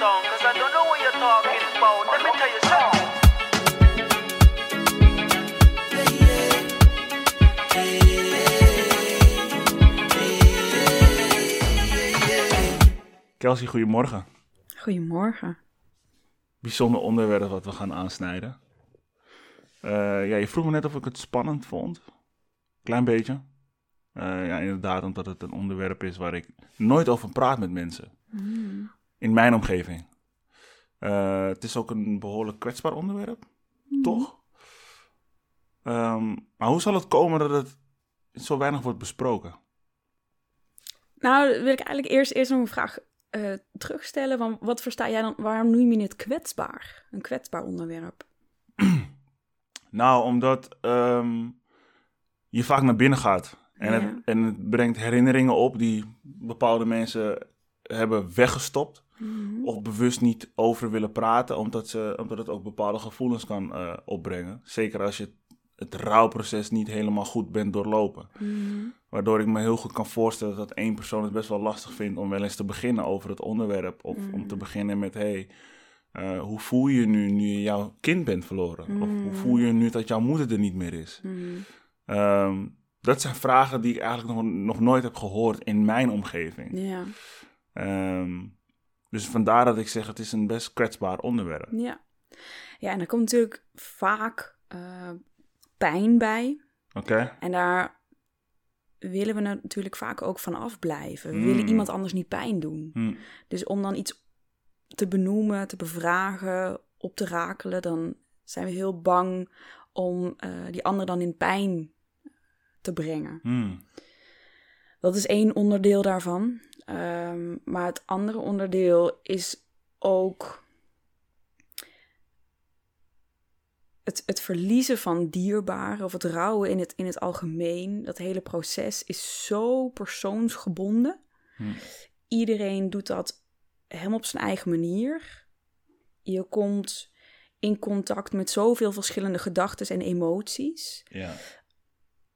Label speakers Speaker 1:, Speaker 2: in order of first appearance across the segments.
Speaker 1: song, cause I don't know what you're talking about. Let me tell you something.
Speaker 2: Kelsey, goedemorgen.
Speaker 3: Goedemorgen.
Speaker 2: Bijzonder onderwerp wat we gaan aansnijden. Eh, ja, je vroeg me net of ik het spannend vond. Klein beetje. Eh, ja, inderdaad, omdat het een onderwerp is waar ik nooit over praat met mensen. In mijn omgeving. Eh, het is ook een behoorlijk kwetsbaar onderwerp, toch? Ehm, maar hoe zal het komen dat het zo weinig wordt besproken?
Speaker 3: Nou, wil ik eigenlijk eerst, eerst nog een vraag eh, terugstellen. Van wat versta jij dan, waarom noem je het kwetsbaar? Een kwetsbaar onderwerp.
Speaker 2: Nou, omdat ehm, je vaak naar binnen gaat. En,
Speaker 3: Ja.
Speaker 2: het, en het brengt herinneringen op die bepaalde mensen hebben weggestopt. Of bewust niet over willen praten, omdat, ze, omdat het ook bepaalde gevoelens kan eh, opbrengen. Zeker als je het rouwproces niet helemaal goed bent doorlopen. Waardoor ik me heel goed kan voorstellen dat één persoon het best wel lastig vindt om wel eens te beginnen over het onderwerp. Of om te beginnen met, hey, eh, hoe voel je nu nu je jouw kind bent verloren? Of hoe voel je je nu dat jouw moeder er niet meer is? Ehm, dat zijn vragen die ik eigenlijk nog, nog nooit heb gehoord in mijn omgeving.
Speaker 3: Ja,
Speaker 2: Ehm, dus vandaar dat ik zeg, het is een best kwetsbaar onderwerp.
Speaker 3: ja. Ja, en er komt natuurlijk vaak eh, pijn bij.
Speaker 2: Oké?
Speaker 3: En daar willen we natuurlijk vaak ook van afblijven. We
Speaker 2: Mm.
Speaker 3: willen iemand anders niet pijn doen.
Speaker 2: Hm.
Speaker 3: Dus om dan iets te benoemen, te bevragen, op te rakelen, dan zijn we heel bang om eh, die ander dan in pijn te brengen.
Speaker 2: Hm.
Speaker 3: Dat is één onderdeel daarvan. Ehm, maar het andere onderdeel is ook het, het verliezen van dierbaren of het rouwen in het, in het algemeen. Dat hele proces is zo persoonsgebonden.
Speaker 2: Hm.
Speaker 3: Iedereen doet dat helemaal op zijn eigen manier. Je komt in contact met zoveel verschillende gedachten en emoties.
Speaker 2: Ja.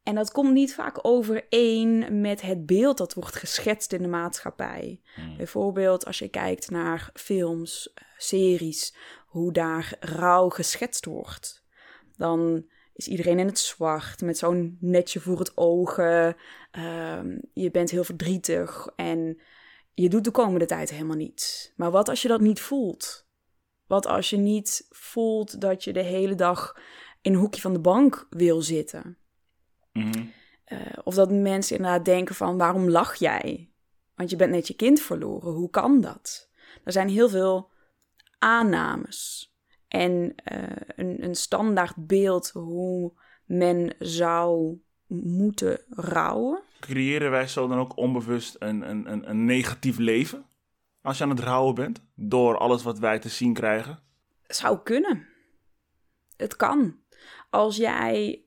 Speaker 3: En dat komt niet vaak overeen met het beeld dat wordt geschetst in de maatschappij.
Speaker 2: Hm.
Speaker 3: Bijvoorbeeld als je kijkt naar films, eh, series, hoe daar rouw geschetst wordt. Dan is iedereen in het zwart, met zo'n netje voor het ogen. Ehm, je bent heel verdrietig en je doet de komende tijd helemaal niets. Maar wat als je dat niet voelt? Wat als je niet voelt dat je de hele dag in een hoekje van de bank wil zitten?
Speaker 2: Mhm.
Speaker 3: Eh, of dat mensen inderdaad denken van waarom lach jij? Want je bent net je kind verloren. Hoe kan dat? Er zijn heel veel aannames. En eh, een, een standaard beeld hoe men zou moeten rouwen.
Speaker 2: Creëren wij zo dan ook onbewust een, een, een, een negatief leven? Als je aan het rouwen bent? Door alles wat wij te zien krijgen?
Speaker 3: Zou kunnen. Het kan. Als jij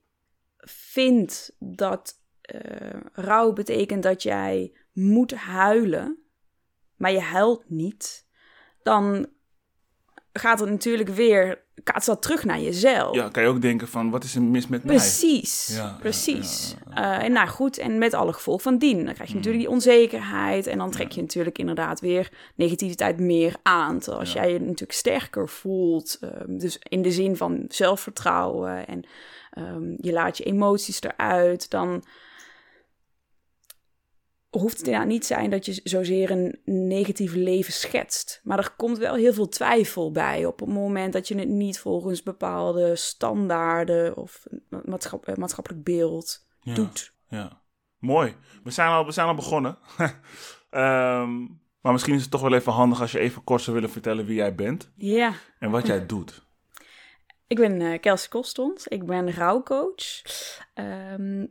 Speaker 3: vindt dat eh, rouw betekent dat jij moet huilen, maar je huilt niet, dan gaat het natuurlijk weer, dat terug naar jezelf.
Speaker 2: Ja, kan je ook denken van, wat is er mis met mij?
Speaker 3: Precies,
Speaker 2: ja,
Speaker 3: precies.
Speaker 2: ja, ja,
Speaker 3: Eh, en nou goed, en met alle gevolgen van dien. Dan krijg je
Speaker 2: Mm.
Speaker 3: natuurlijk die onzekerheid en dan trek je natuurlijk inderdaad weer negativiteit meer aan. Terwijl als jij je natuurlijk sterker voelt, ehm, dus in de zin van zelfvertrouwen en ehm, je laat je emoties eruit, dan hoeft het inderdaad niet zijn dat je zozeer een negatief leven schetst. Maar er komt wel heel veel twijfel bij op het moment dat je het niet volgens bepaalde standaarden of eh, maatschappelijk beeld
Speaker 2: Ja.
Speaker 3: doet.
Speaker 2: Ja, mooi. We zijn al, we zijn al begonnen. Ehm, maar misschien is het toch wel even handig als je even kort zou willen vertellen wie jij bent
Speaker 3: Ja,
Speaker 2: en wat jij doet.
Speaker 3: Ik ben eh Kelsey Kostond. Ik ben rouwcoach. Ehm,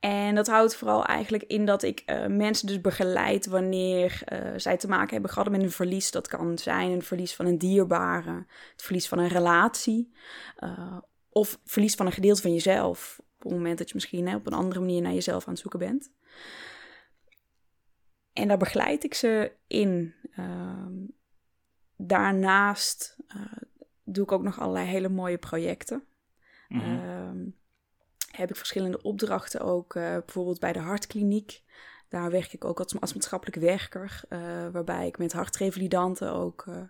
Speaker 3: en dat houdt vooral eigenlijk in dat ik eh, mensen dus begeleid wanneer eh, zij te maken hebben gehad met een verlies. Dat kan zijn een verlies van een dierbare, het verlies van een relatie eh, of verlies van een gedeelte van jezelf. Op het moment dat je misschien hè, op een andere manier naar jezelf aan het zoeken bent. En daar begeleid ik ze in. Ehm, daarnaast doe ik ook nog allerlei hele mooie projecten.
Speaker 2: Mhm.
Speaker 3: Ehm, heb ik verschillende opdrachten ook, eh, bijvoorbeeld bij de Hartkliniek. Daar werk ik ook als, als maatschappelijk werker, eh, waarbij ik met hartrevalidanten ook eh,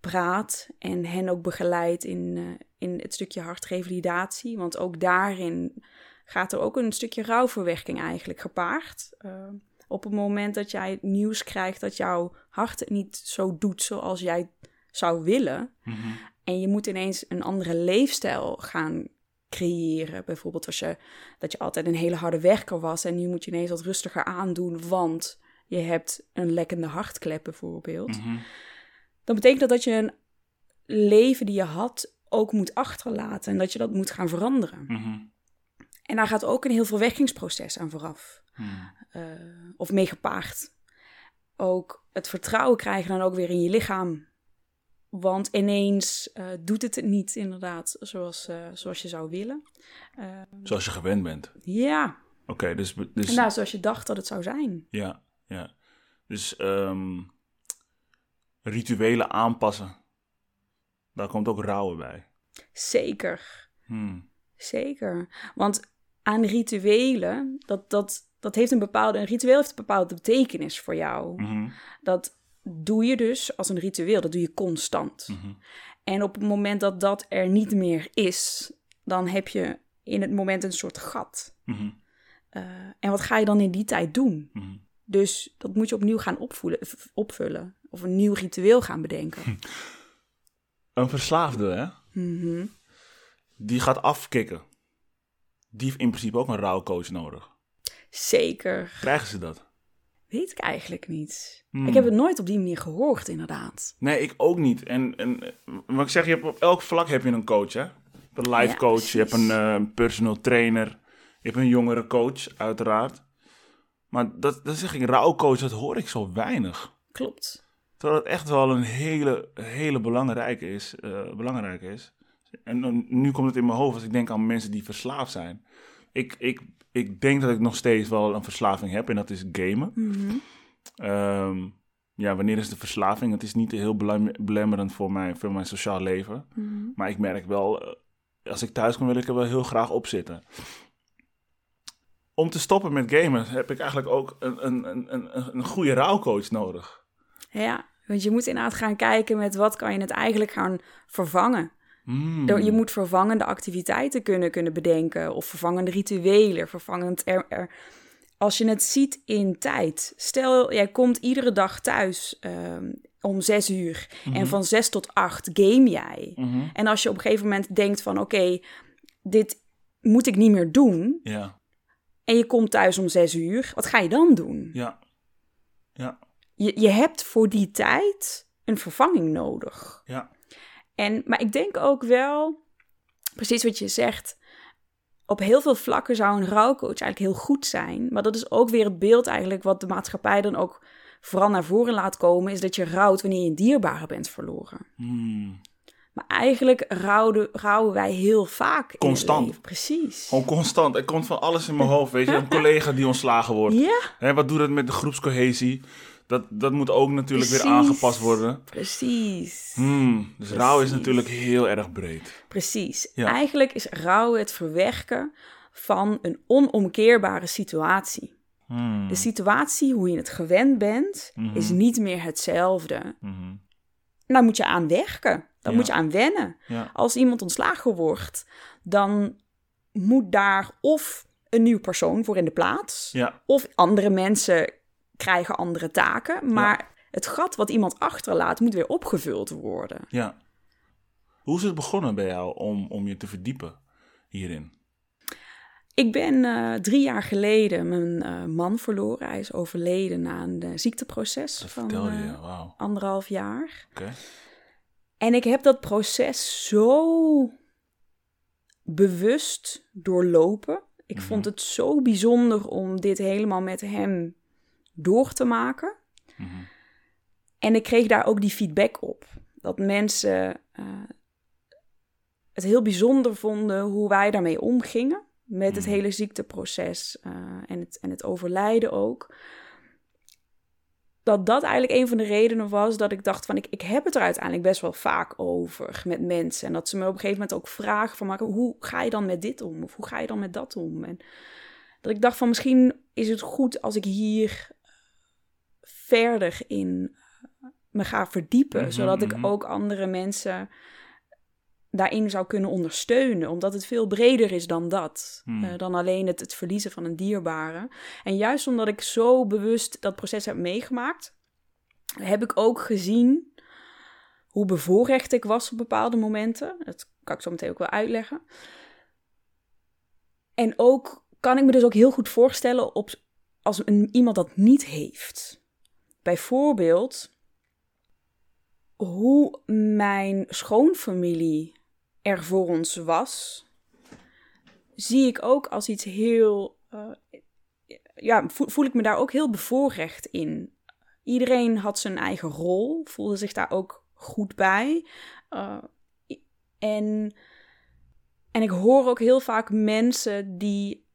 Speaker 3: praat en hen ook begeleid in, in het stukje hartrevalidatie. Want ook daarin gaat er ook een stukje rouwverwerking eigenlijk gepaard. Op het moment dat jij nieuws krijgt dat jouw hart het niet zo doet zoals jij zou willen.
Speaker 2: Mhm.
Speaker 3: En je moet ineens een andere leefstijl gaan creëren. Bijvoorbeeld als je, dat je altijd een hele harde werker was en nu moet je ineens wat rustiger aandoen, want je hebt een lekkende hartklep bijvoorbeeld.
Speaker 2: Mhm.
Speaker 3: Dan betekent dat dat je een leven die je had ook moet achterlaten en dat je dat moet gaan veranderen.
Speaker 2: Mhm.
Speaker 3: En daar gaat ook een heel verwekkingsproces aan vooraf.
Speaker 2: Mhm.
Speaker 3: eh, of mee gepaard. Ook het vertrouwen krijgen dan ook weer in je lichaam. Want ineens eh, doet het het niet inderdaad zoals, eh, zoals je zou willen. Eh,
Speaker 2: Zoals je gewend bent.
Speaker 3: ja,
Speaker 2: Oké, dus, dus
Speaker 3: nou, zoals je dacht dat het zou zijn.
Speaker 2: ja, ja. Dus ehm, rituelen aanpassen. Daar komt ook rouwen bij.
Speaker 3: Zeker,
Speaker 2: Hmm.
Speaker 3: zeker. Want aan rituelen, dat, dat, dat heeft een bepaalde, een ritueel heeft een bepaalde betekenis voor jou.
Speaker 2: Mhm.
Speaker 3: Dat doe je dus als een ritueel, dat doe je constant.
Speaker 2: Mhm.
Speaker 3: En op het moment dat dat er niet meer is, dan heb je in het moment een soort gat.
Speaker 2: Mhm.
Speaker 3: Eh, en wat ga je dan in die tijd doen?
Speaker 2: Mhm.
Speaker 3: Dus dat moet je opnieuw gaan opvoelen, opvullen. Of een nieuw ritueel gaan bedenken.
Speaker 2: Een verslaafde, hè? Die gaat afkicken. Die heeft in principe ook een rouwcoach nodig.
Speaker 3: Zeker.
Speaker 2: Krijgen ze dat?
Speaker 3: Weet ik eigenlijk niet.
Speaker 2: Hmm.
Speaker 3: Ik heb het nooit op die manier gehoord, inderdaad.
Speaker 2: Nee, ik ook niet. En, en eh, wat ik zeg, je hebt op elk vlak heb je een coach, hè? Je hebt een life
Speaker 3: Ja,
Speaker 2: coach, je hebt een eh, personal trainer, je hebt een jongere coach, uiteraard. Maar dat, dat zeg ik, rouwcoach, dat hoor ik zo weinig.
Speaker 3: Klopt.
Speaker 2: Terwijl het echt wel een hele, hele belangrijke is. eh, belangrijke is. En nu komt het in mijn hoofd als ik denk aan mensen die verslaafd zijn. Ik, ik, ik denk dat ik nog steeds wel een verslaving heb en dat is gamen.
Speaker 3: Mhm.
Speaker 2: Ehm, ja, wanneer is de verslaving? Het is niet heel belem- belemmerend voor mijn, voor mijn sociaal leven.
Speaker 3: Mhm.
Speaker 2: Maar ik merk wel, eh, als ik thuis kom wil ik er wel heel graag op zitten. Om te stoppen met gamen heb ik eigenlijk ook een, een, een, een, een goede rouwcoach nodig.
Speaker 3: Ja, want je moet inderdaad gaan kijken met wat kan je het eigenlijk gaan vervangen. Er- Je moet vervangende activiteiten kunnen, kunnen bedenken. Of vervangende rituelen. Vervangend er, er- Als je het ziet in tijd. Stel, jij komt iedere dag thuis ehm, om zes uur. En van zes tot acht game jij.
Speaker 2: Mhm.
Speaker 3: En als je op een gegeven moment denkt van... Oké, dit moet ik niet meer doen.
Speaker 2: Ja,
Speaker 3: En je komt thuis om zes uur. Wat ga je dan doen?
Speaker 2: ja, ja,
Speaker 3: Je, je hebt voor die tijd een vervanging nodig.
Speaker 2: ja.
Speaker 3: En, maar ik denk ook wel, precies wat je zegt, op heel veel vlakken zou een rouwcoach eigenlijk heel goed zijn. Maar dat is ook weer het beeld eigenlijk wat de maatschappij dan ook vooral naar voren laat komen, is dat je rouwt wanneer je een dierbare bent verloren.
Speaker 2: Hmm.
Speaker 3: Maar eigenlijk rouwden, rouwen wij heel vaak in
Speaker 2: Constant.
Speaker 3: Precies.
Speaker 2: Gewoon constant. Er komt van alles in mijn hoofd. Weet je, een collega die ontslagen wordt.
Speaker 3: Ja,
Speaker 2: Hè, wat doet dat met de groepscohesie? Dat, dat moet ook natuurlijk weer aangepast worden.
Speaker 3: precies.
Speaker 2: Hmm. Dus rouw is natuurlijk heel erg breed.
Speaker 3: Precies.
Speaker 2: Ja.
Speaker 3: Eigenlijk is rouwen het verwerken van een onomkeerbare situatie.
Speaker 2: Hmm.
Speaker 3: De situatie, hoe je het gewend bent,
Speaker 2: Mhm.
Speaker 3: is niet meer hetzelfde.
Speaker 2: Mhm.
Speaker 3: Daar moet je aan werken. Daar
Speaker 2: Ja.
Speaker 3: moet je aan wennen.
Speaker 2: Ja.
Speaker 3: Als iemand ontslagen wordt, dan moet daar of een nieuw persoon voor in de plaats,
Speaker 2: Ja.
Speaker 3: of andere mensen krijgen andere taken. Maar het gat wat iemand achterlaat, moet weer opgevuld worden.
Speaker 2: ja. Hoe is het begonnen bij jou om, om je te verdiepen hierin?
Speaker 3: Ik ben eh, drie jaar geleden mijn eh, man verloren. Hij is overleden na een eh, ziekteproces
Speaker 2: Dat
Speaker 3: van
Speaker 2: je,
Speaker 3: anderhalf jaar.
Speaker 2: Oké.
Speaker 3: En ik heb dat proces zo bewust doorlopen. Ik vond het zo bijzonder om dit helemaal met hem door te maken.
Speaker 2: Mhm.
Speaker 3: En ik kreeg daar ook die feedback op. Dat mensen eh, het heel bijzonder vonden hoe wij daarmee omgingen. Met het
Speaker 2: Mhm.
Speaker 3: hele ziekteproces eh, en, het, en het overlijden ook. Dat dat eigenlijk een van de redenen was dat ik dacht van... Ik, ik heb het er uiteindelijk best wel vaak over met mensen. En dat ze me op een gegeven moment ook vragen van... Maar hoe ga je dan met dit om? Of hoe ga je dan met dat om? En Dat ik dacht van misschien is het goed als ik hier verder in me ga verdiepen.
Speaker 2: Mhm,
Speaker 3: zodat ik
Speaker 2: mhm.
Speaker 3: ook andere mensen daarin zou kunnen ondersteunen. Omdat het veel breder is dan dat.
Speaker 2: Hmm.
Speaker 3: eh, dan alleen het, het verliezen van een dierbare. En juist omdat ik zo bewust dat proces heb meegemaakt, heb ik ook gezien hoe bevoorrecht ik was op bepaalde momenten. Dat kan ik zo meteen ook wel uitleggen. En ook kan ik me dus ook heel goed voorstellen op, als een, iemand dat niet heeft. Bijvoorbeeld hoe mijn schoonfamilie er voor ons was, zie ik ook als iets heel. eh, ja, voel, ik me daar ook heel bevoorrecht in. Iedereen had zijn eigen rol, voelde zich daar ook goed bij. Eh, en, en ik hoor ook heel vaak mensen die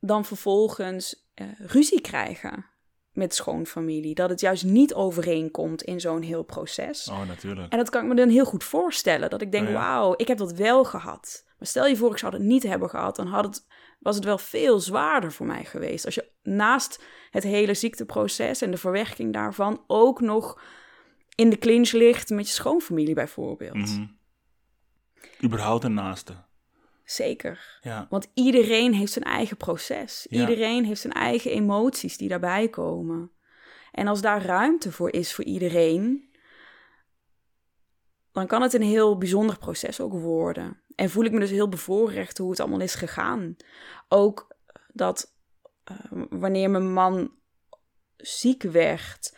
Speaker 3: dan vervolgens eh, ruzie krijgen met schoonfamilie. Dat het juist niet overeenkomt in zo'n heel proces.
Speaker 2: Oh, natuurlijk.
Speaker 3: En dat kan ik me dan heel goed voorstellen. Dat ik denk,
Speaker 2: Oh ja.
Speaker 3: wauw, ik heb dat wel gehad. Maar stel je voor, ik zou het niet hebben gehad. Dan had het, was het wel veel zwaarder voor mij geweest. Als je naast het hele ziekteproces en de verwerking daarvan... ook nog in de clinch ligt met je schoonfamilie bijvoorbeeld.
Speaker 2: Mhm. Überhaupt een naaste.
Speaker 3: Zeker.
Speaker 2: Ja.
Speaker 3: Want iedereen heeft zijn eigen proces.
Speaker 2: Ja.
Speaker 3: Iedereen heeft zijn eigen emoties die daarbij komen. En als daar ruimte voor is voor iedereen, dan kan het een heel bijzonder proces ook worden. En voel ik me dus heel bevoorrecht hoe het allemaal is gegaan. Ook dat eh, wanneer mijn man ziek werd,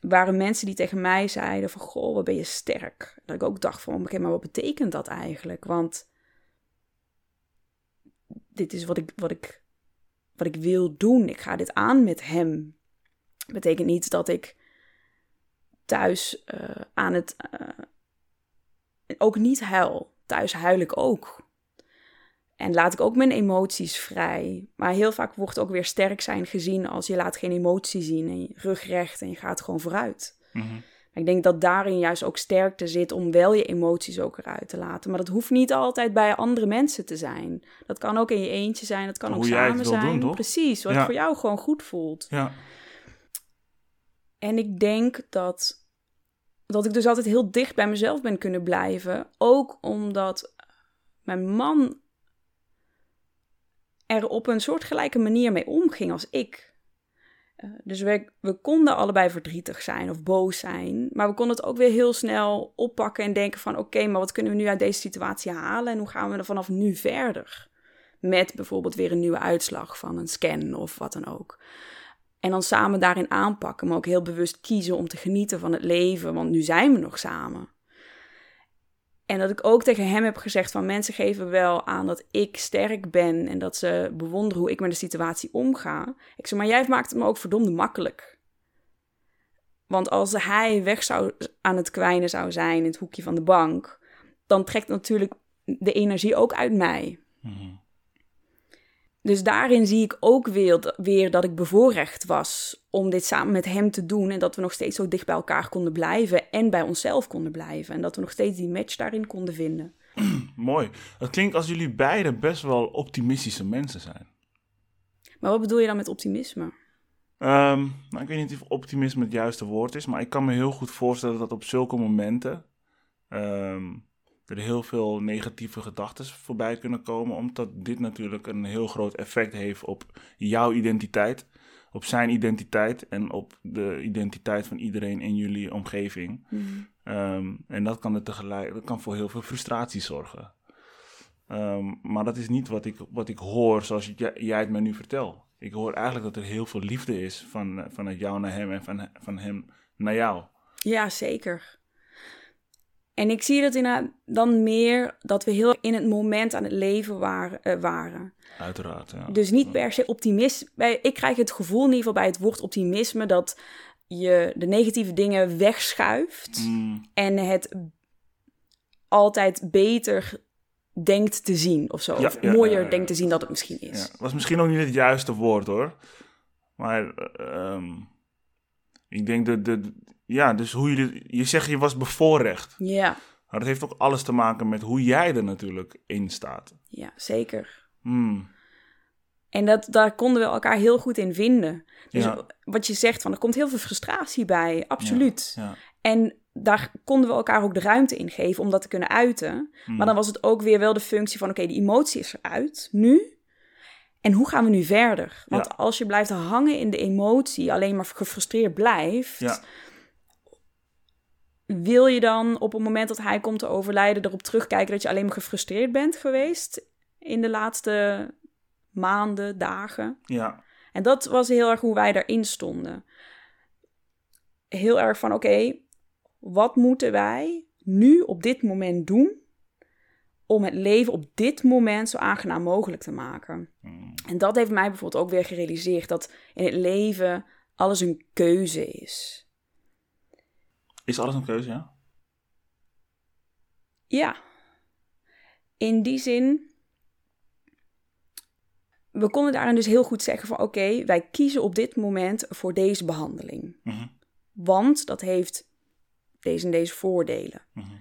Speaker 3: waren mensen die tegen mij zeiden van, goh, wat ben je sterk. Dat ik ook dacht van, oké, maar wat betekent dat eigenlijk? Want dit is wat ik, wat ik, wat ik wil doen. Ik ga dit aan met hem. Betekent niet dat ik thuis eh, aan het. eh, ook niet huil. Thuis huil ik ook. En laat ik ook mijn emoties vrij. Maar heel vaak wordt ook weer sterk zijn gezien als je laat geen emotie zien en je rug en je gaat gewoon vooruit. Maar Ik denk dat daarin juist ook sterkte zit om wel je emoties ook eruit te laten. Maar dat hoeft niet altijd bij andere mensen te zijn. Dat kan ook in je eentje zijn, dat kan
Speaker 2: Hoe
Speaker 3: ook samen zijn.
Speaker 2: doen?
Speaker 3: Precies, wat
Speaker 2: Ja.
Speaker 3: voor jou gewoon goed voelt.
Speaker 2: Ja.
Speaker 3: En ik denk dat, dat ik dus altijd heel dicht bij mezelf ben kunnen blijven. Ook omdat mijn man er op een soortgelijke manier mee omging als ik. Eh, dus we, konden allebei verdrietig zijn of boos zijn. Maar we konden het ook weer heel snel oppakken en denken van... oké, maar wat kunnen we nu uit deze situatie halen... en hoe gaan we er vanaf nu verder? Met bijvoorbeeld weer een nieuwe uitslag van een scan of wat dan ook. En dan samen daarin aanpakken, maar ook heel bewust kiezen om te genieten van het leven, want nu zijn we nog samen. En dat ik ook tegen hem heb gezegd van mensen geven wel aan dat ik sterk ben en dat ze bewonderen hoe ik met de situatie omga. Ik zeg, maar jij maakt het me ook verdomde makkelijk. Want als hij weg zou aan het kwijnen zou zijn in het hoekje van de bank, dan trekt natuurlijk de energie ook uit mij.
Speaker 2: Mhm.
Speaker 3: Dus daarin zie ik ook weer, weer dat ik bevoorrecht was om dit samen met hem te doen. En dat we nog steeds zo dicht bij elkaar konden blijven en bij onszelf konden blijven. En dat we nog steeds die match daarin konden vinden.
Speaker 2: Mooi. Het klinkt als jullie beiden best wel optimistische mensen zijn.
Speaker 3: Maar wat bedoel je dan met optimisme?
Speaker 2: Ehm, nou, ik weet niet of optimisme het juiste woord is, maar ik kan me heel goed voorstellen dat op zulke momenten ehm, er heel veel negatieve gedachten voorbij kunnen komen, omdat dit natuurlijk een heel groot effect heeft op jouw identiteit, op zijn identiteit en op de identiteit van iedereen in jullie omgeving. Ehm, en dat kan, er tegelijk, dat kan voor heel veel frustratie zorgen. Ehm, maar dat is niet wat ik, wat ik hoor zoals jij, jij het me nu vertelt. Ik hoor eigenlijk dat er heel veel liefde is van, vanuit jou naar hem en van, van hem naar jou.
Speaker 3: Ja, zeker. En ik zie dat inderdaad dan meer dat we heel in het moment aan het leven waren. eh, waren.
Speaker 2: Uiteraard. Ja.
Speaker 3: Dus niet per se optimist. Ik krijg het gevoel in ieder geval bij het woord optimisme dat je de negatieve dingen wegschuift
Speaker 2: Mm,
Speaker 3: en het altijd beter denkt te zien of zo.
Speaker 2: Ja,
Speaker 3: of
Speaker 2: ja,
Speaker 3: mooier
Speaker 2: ja,
Speaker 3: denkt te zien dat het misschien is.
Speaker 2: was misschien ook niet het juiste woord hoor. Maar eh, ehm, ik denk dat. De, ja, dus hoe je. Je zegt je was bevoorrecht.
Speaker 3: Ja,
Speaker 2: Maar dat heeft ook alles te maken met hoe jij er natuurlijk in staat.
Speaker 3: ja zeker.
Speaker 2: Hmm.
Speaker 3: En dat, daar konden we elkaar heel goed in vinden. Dus
Speaker 2: Ja.
Speaker 3: wat je zegt, van, er komt heel veel frustratie bij, absoluut.
Speaker 2: Ja.
Speaker 3: En daar konden we elkaar ook de ruimte in geven om dat te kunnen uiten.
Speaker 2: Hmm.
Speaker 3: Maar dan was het ook weer wel de functie van: oké, die emotie is eruit, nu. En hoe gaan we nu verder? Want als je blijft hangen in de emotie, alleen maar gefrustreerd blijft,
Speaker 2: Ja.
Speaker 3: Wil je dan op het moment dat hij komt te overlijden erop terugkijken dat je alleen maar gefrustreerd bent geweest in de laatste maanden, dagen?
Speaker 2: Ja.
Speaker 3: En dat was heel erg hoe wij daarin stonden. Heel erg van, oké, wat moeten wij nu op dit moment doen om het leven op dit moment zo aangenaam mogelijk te maken?
Speaker 2: Mm.
Speaker 3: En dat heeft mij bijvoorbeeld ook weer gerealiseerd dat in het leven alles een keuze is.
Speaker 2: Is alles een keuze, ja?
Speaker 3: Ja. In die zin. We konden daarin dus heel goed zeggen van oké, wij kiezen op dit moment voor deze behandeling.
Speaker 2: Mhm.
Speaker 3: Want dat heeft deze en deze voordelen.
Speaker 2: Mhm.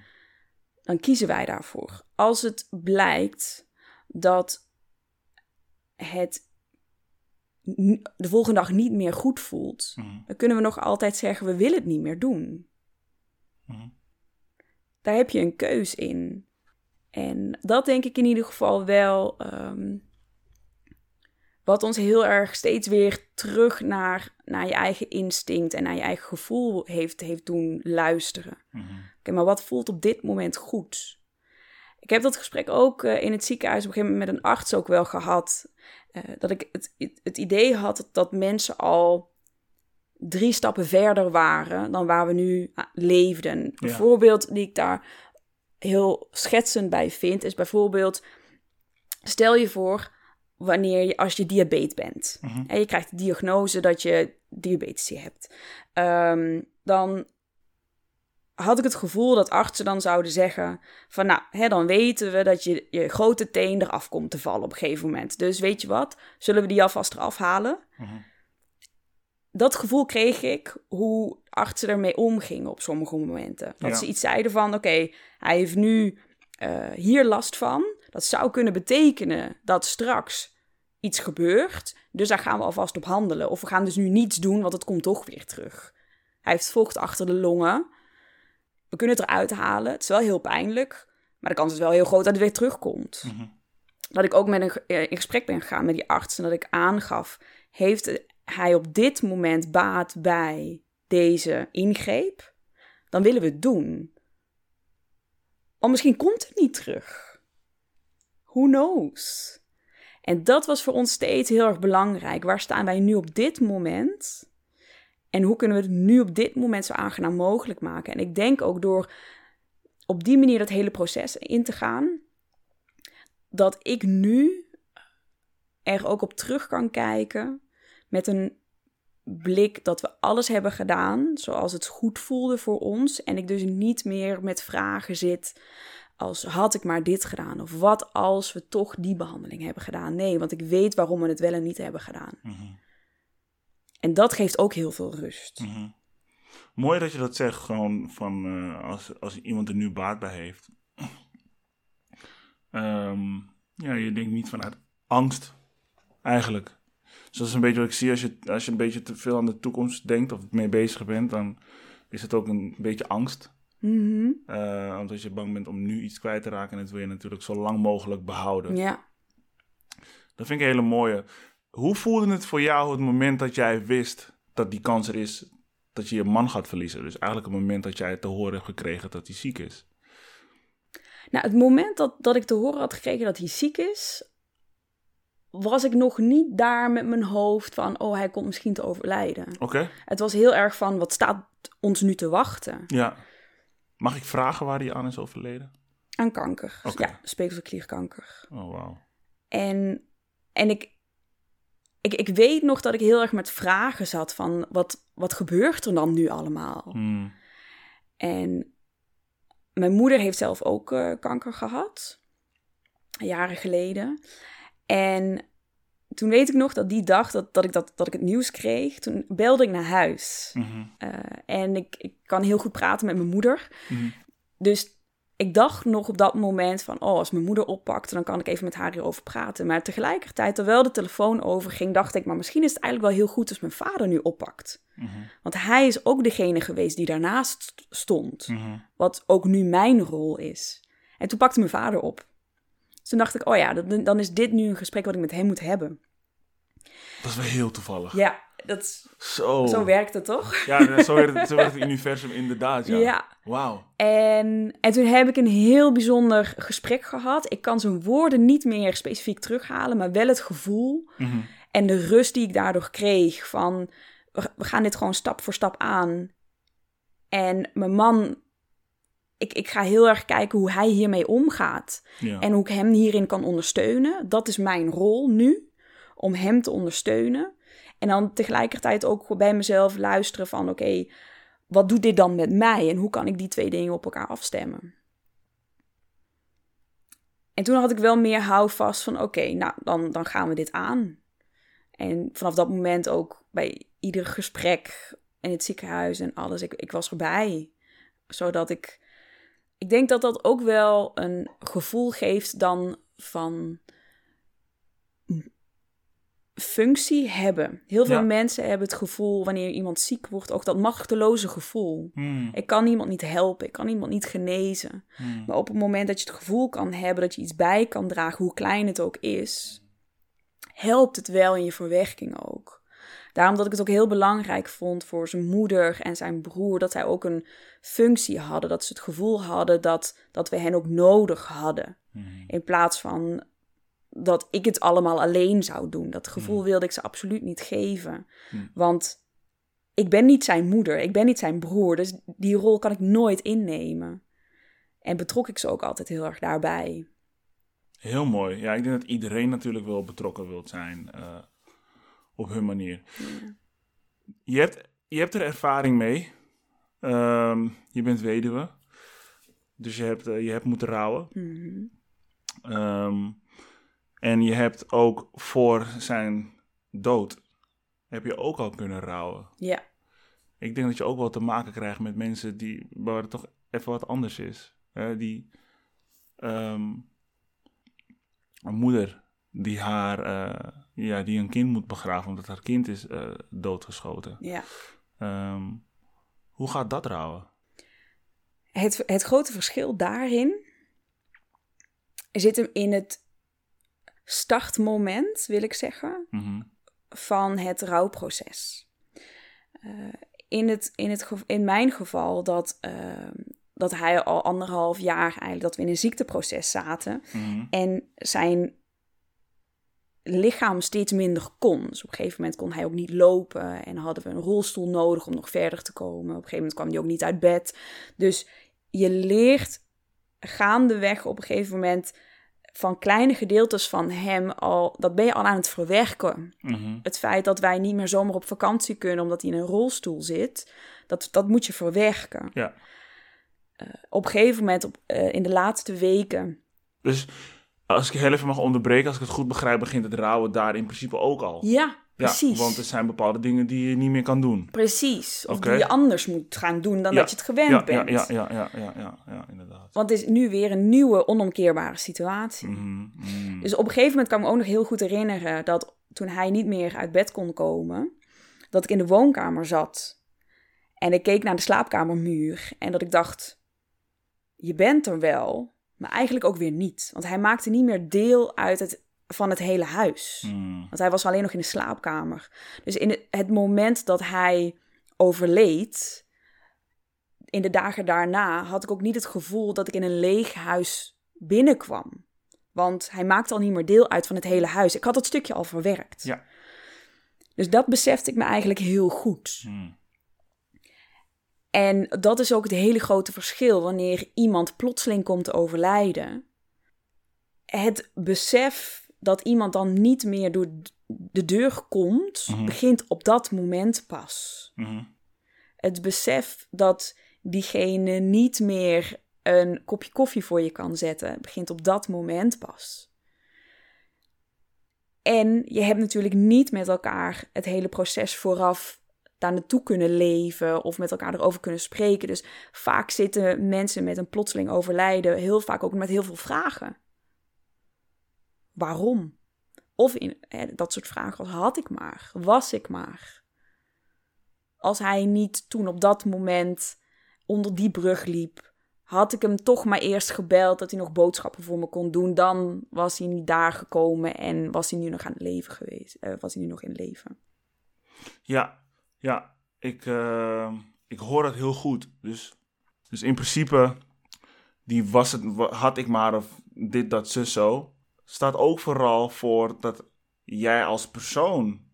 Speaker 3: Dan kiezen wij daarvoor. Als het blijkt dat het de volgende dag niet meer goed voelt,
Speaker 2: Mhm.
Speaker 3: dan kunnen we nog altijd zeggen we willen het niet meer doen.
Speaker 2: Mhm.
Speaker 3: Daar heb je een keus in. En dat denk ik in ieder geval wel ehm, wat ons heel erg steeds weer terug naar, naar je eigen instinct en naar je eigen gevoel heeft, heeft doen luisteren.
Speaker 2: Mhm.
Speaker 3: Oké, maar wat voelt op dit moment goed? Ik heb dat gesprek ook eh, in het ziekenhuis op een gegeven moment met een arts ook wel gehad. eh, dat ik het, het idee had dat mensen al drie stappen verder waren dan waar we nu ah, leefden. Een voorbeeld die ik daar heel schetsend bij vind, is bijvoorbeeld: stel je voor wanneer je als je diabetes bent
Speaker 2: Mhm.
Speaker 3: en je krijgt de diagnose dat je diabetes hebt, Ehm, dan had ik het gevoel dat artsen dan zouden zeggen van nou, hè, dan weten we dat je, je grote teen eraf komt te vallen op een gegeven moment. Dus weet je wat, zullen we die alvast eraf halen?
Speaker 2: Mhm.
Speaker 3: Dat gevoel kreeg ik hoe artsen ermee omgingen op sommige momenten. Dat
Speaker 2: Ja.
Speaker 3: ze iets zeiden van oké, hij heeft nu eh, hier last van. Dat zou kunnen betekenen dat straks iets gebeurt. Dus daar gaan we alvast op handelen. Of we gaan dus nu niets doen, want het komt toch weer terug. Hij heeft vocht achter de longen. We kunnen het eruit halen. Het is wel heel pijnlijk. Maar de kans is wel heel groot dat het weer terugkomt.
Speaker 2: Mhm.
Speaker 3: Dat ik ook met een, eh, in gesprek ben gegaan met die arts. En dat ik aangaf, heeft hij op dit moment baat bij deze ingreep? Dan willen we het doen. Want misschien komt het niet terug. Who knows? En dat was voor ons steeds heel erg belangrijk. Waar staan wij nu op dit moment? En hoe kunnen we het nu op dit moment zo aangenaam mogelijk maken? En ik denk ook door op die manier dat hele proces in te gaan, dat ik nu er ook op terug kan kijken met een blik dat we alles hebben gedaan zoals het goed voelde voor ons. En ik dus niet meer met vragen zit als had ik maar dit gedaan of wat als we toch die behandeling hebben gedaan. Nee, want ik weet waarom we het wel en niet hebben gedaan.
Speaker 2: Mhm.
Speaker 3: En dat geeft ook heel veel rust.
Speaker 2: Mhm. Mooi dat je dat zegt, gewoon van eh, als, als iemand er nu baat bij heeft. Ehm, ja, je denkt niet vanuit angst, eigenlijk. Dus dat is een beetje wat ik zie als je, als je een beetje te veel aan de toekomst denkt of mee bezig bent, dan is het ook een beetje angst.
Speaker 3: Mhm.
Speaker 2: Eh, omdat je bang bent om nu iets kwijt te raken en dat wil je natuurlijk zo lang mogelijk behouden.
Speaker 3: Ja.
Speaker 2: Dat vind ik een hele mooie. Hoe voelde het voor jou het moment dat jij wist dat die kans er is dat je je man gaat verliezen? Dus eigenlijk het moment dat jij te horen hebt gekregen dat hij ziek is.
Speaker 3: Nou, het moment dat, dat ik te horen had gekregen dat hij ziek is, was ik nog niet daar met mijn hoofd van, oh, hij komt misschien te overlijden.
Speaker 2: Oké,
Speaker 3: Het was heel erg van, wat staat ons nu te wachten?
Speaker 2: ja. Mag ik vragen waar hij aan is overleden?
Speaker 3: Aan kanker. Ja, speekselklierkanker.
Speaker 2: Oh, wauw.
Speaker 3: En, en ik, ik, ik weet nog dat ik heel erg met vragen zat van, wat, wat gebeurt er dan nu allemaal?
Speaker 2: Hmm.
Speaker 3: En mijn moeder heeft zelf ook eh, kanker gehad, jaren geleden. En toen weet ik nog dat die dag dat, dat, ik, dat, dat ik het nieuws kreeg, toen belde ik naar huis.
Speaker 2: Mhm.
Speaker 3: Eh, en ik, ik kan heel goed praten met mijn moeder.
Speaker 2: Mhm.
Speaker 3: Dus ik dacht nog op dat moment van, oh, als mijn moeder oppakt, dan kan ik even met haar hierover praten. Maar tegelijkertijd, terwijl de telefoon overging, dacht ik, maar misschien is het eigenlijk wel heel goed als mijn vader nu oppakt. Want hij is ook degene geweest die daarnaast st- stond, wat ook nu mijn rol is. En toen pakte mijn vader op. Dus toen dacht ik, oh ja, dan, dan is dit nu een gesprek wat ik met hem moet hebben.
Speaker 2: Dat is wel heel toevallig.
Speaker 3: Ja, dat, is-
Speaker 2: Zo.
Speaker 3: zo werkt het toch?
Speaker 2: Ja, zo werkt, het, zo werkt het universum inderdaad, ja.
Speaker 3: Ja.
Speaker 2: Wauw.
Speaker 3: En, en toen heb ik een heel bijzonder gesprek gehad. Ik kan zijn woorden niet meer specifiek terughalen, maar wel het gevoel
Speaker 2: Mhm.
Speaker 3: en de rust die ik daardoor kreeg van we gaan dit gewoon stap voor stap aan. En mijn man, ik, ik ga heel erg kijken hoe hij hiermee omgaat.
Speaker 2: Ja.
Speaker 3: En hoe ik hem hierin kan ondersteunen. Dat is mijn rol nu, om hem te ondersteunen. En dan tegelijkertijd ook bij mezelf luisteren van oké, wat doet dit dan met mij? En hoe kan ik die twee dingen op elkaar afstemmen? En toen had ik wel meer houvast van oké, nou dan, dan gaan we dit aan. En vanaf dat moment ook bij ieder gesprek in het ziekenhuis en alles, ik, ik was erbij. Zodat ik, ik denk dat dat ook wel een gevoel geeft dan van functie hebben. Heel veel
Speaker 2: Ja.
Speaker 3: mensen hebben het gevoel wanneer iemand ziek wordt, ook dat machteloze gevoel.
Speaker 2: Hmm.
Speaker 3: Ik kan iemand niet helpen, ik kan iemand niet genezen.
Speaker 2: Hmm.
Speaker 3: Maar op het moment dat je het gevoel kan hebben dat je iets bij kan dragen, hoe klein het ook is, helpt het wel in je verwerking ook. Daarom dat ik het ook heel belangrijk vond voor zijn moeder en zijn broer, dat zij ook een functie hadden. Dat ze het gevoel hadden dat, dat we hen ook nodig hadden.
Speaker 2: Hmm.
Speaker 3: In plaats van dat ik het allemaal alleen zou doen. Dat gevoel wilde ik ze absoluut niet geven.
Speaker 2: Hmm.
Speaker 3: Want ik ben niet zijn moeder, ik ben niet zijn broer. Dus die rol kan ik nooit innemen. En betrok ik ze ook altijd heel erg daarbij.
Speaker 2: Heel mooi. Ja, ik denk dat iedereen natuurlijk wel betrokken wilt zijn eh, op hun manier. Je, hebt, je hebt er ervaring mee. Ehm, je bent weduwe. Dus je hebt, eh, je hebt moeten rouwen. Ehm, en je hebt ook voor zijn dood, heb je ook al kunnen rouwen.
Speaker 3: Ja,
Speaker 2: Ik denk dat je ook wel te maken krijgt met mensen die, waar het toch even wat anders is. Hè, die, ehm, een moeder die haar, eh, ja, die een kind moet begraven omdat haar kind is eh, doodgeschoten.
Speaker 3: ja.
Speaker 2: Ehm, hoe gaat dat rouwen?
Speaker 3: Het, het grote verschil daarin zit hem in het startmoment, wil ik zeggen,
Speaker 2: Mhm.
Speaker 3: van het rouwproces. Eh, in, het, in, het, in mijn geval dat, eh, dat hij al anderhalf jaar eigenlijk, dat we in een ziekteproces zaten
Speaker 2: Mhm.
Speaker 3: en zijn lichaam steeds minder kon. Dus op een gegeven moment kon hij ook niet lopen en hadden we een rolstoel nodig om nog verder te komen. Op een gegeven moment kwam hij ook niet uit bed. Dus je leert gaandeweg op een gegeven moment van kleine gedeeltes van hem al, dat ben je al aan het verwerken.
Speaker 2: Mhm.
Speaker 3: Het feit dat wij niet meer zomaar op vakantie kunnen omdat hij in een rolstoel zit, dat, dat moet je verwerken.
Speaker 2: Ja.
Speaker 3: Op een gegeven moment, op, eh, in de laatste weken,
Speaker 2: Dus als ik heel even mag onderbreken, als ik het goed begrijp, begint het rouwen daar in principe ook al.
Speaker 3: ja, precies.
Speaker 2: Ja, want er zijn bepaalde dingen die je niet meer kan doen.
Speaker 3: Precies. Of die je anders moet gaan doen dan
Speaker 2: Ja,
Speaker 3: dat je het gewend
Speaker 2: Ja, ja,
Speaker 3: bent.
Speaker 2: ja, ja, ja, ja, ja, ja, inderdaad.
Speaker 3: Want het is nu weer een nieuwe, onomkeerbare situatie.
Speaker 2: Mhm, mhm.
Speaker 3: Dus op een gegeven moment kan ik me ook nog heel goed herinneren dat toen hij niet meer uit bed kon komen, dat ik in de woonkamer zat en ik keek naar de slaapkamermuur en dat ik dacht, je bent er wel, maar eigenlijk ook weer niet. Want hij maakte niet meer deel uit het, van het hele huis.
Speaker 2: Mhm.
Speaker 3: Want hij was alleen nog in de slaapkamer. Dus in het, moment dat hij overleed, in de dagen daarna, had ik ook niet het gevoel dat ik in een leeg huis binnenkwam. Want hij maakte al niet meer deel uit van het hele huis. Ik had dat stukje al verwerkt.
Speaker 2: Ja.
Speaker 3: Dus dat besefte ik me eigenlijk heel goed.
Speaker 2: Mhm.
Speaker 3: En dat is ook het hele grote verschil wanneer iemand plotseling komt te overlijden. Het besef dat iemand dan niet meer door de deur komt,
Speaker 2: Mhm.
Speaker 3: begint op dat moment pas.
Speaker 2: Mhm.
Speaker 3: Het besef dat diegene niet meer een kopje koffie voor je kan zetten, begint op dat moment pas. En je hebt natuurlijk niet met elkaar het hele proces vooraf daar naartoe kunnen leven of met elkaar erover kunnen spreken. Dus vaak zitten mensen met een plotseling overlijden heel vaak ook met heel veel vragen. Waarom? Of in, hè, dat soort vragen als had ik maar, was ik maar. Als hij niet toen op dat moment onder die brug liep, had ik hem toch maar eerst gebeld dat hij nog boodschappen voor me kon doen. Dan was hij niet daar gekomen en was hij nu nog aan het leven geweest. eh, was hij nu nog in leven.
Speaker 2: Ja, ja. Ik, eh, ik hoor het heel goed. Dus, dus in principe, die was het, had ik maar of dit, dat, zus, zo. Staat ook vooral voor dat jij als persoon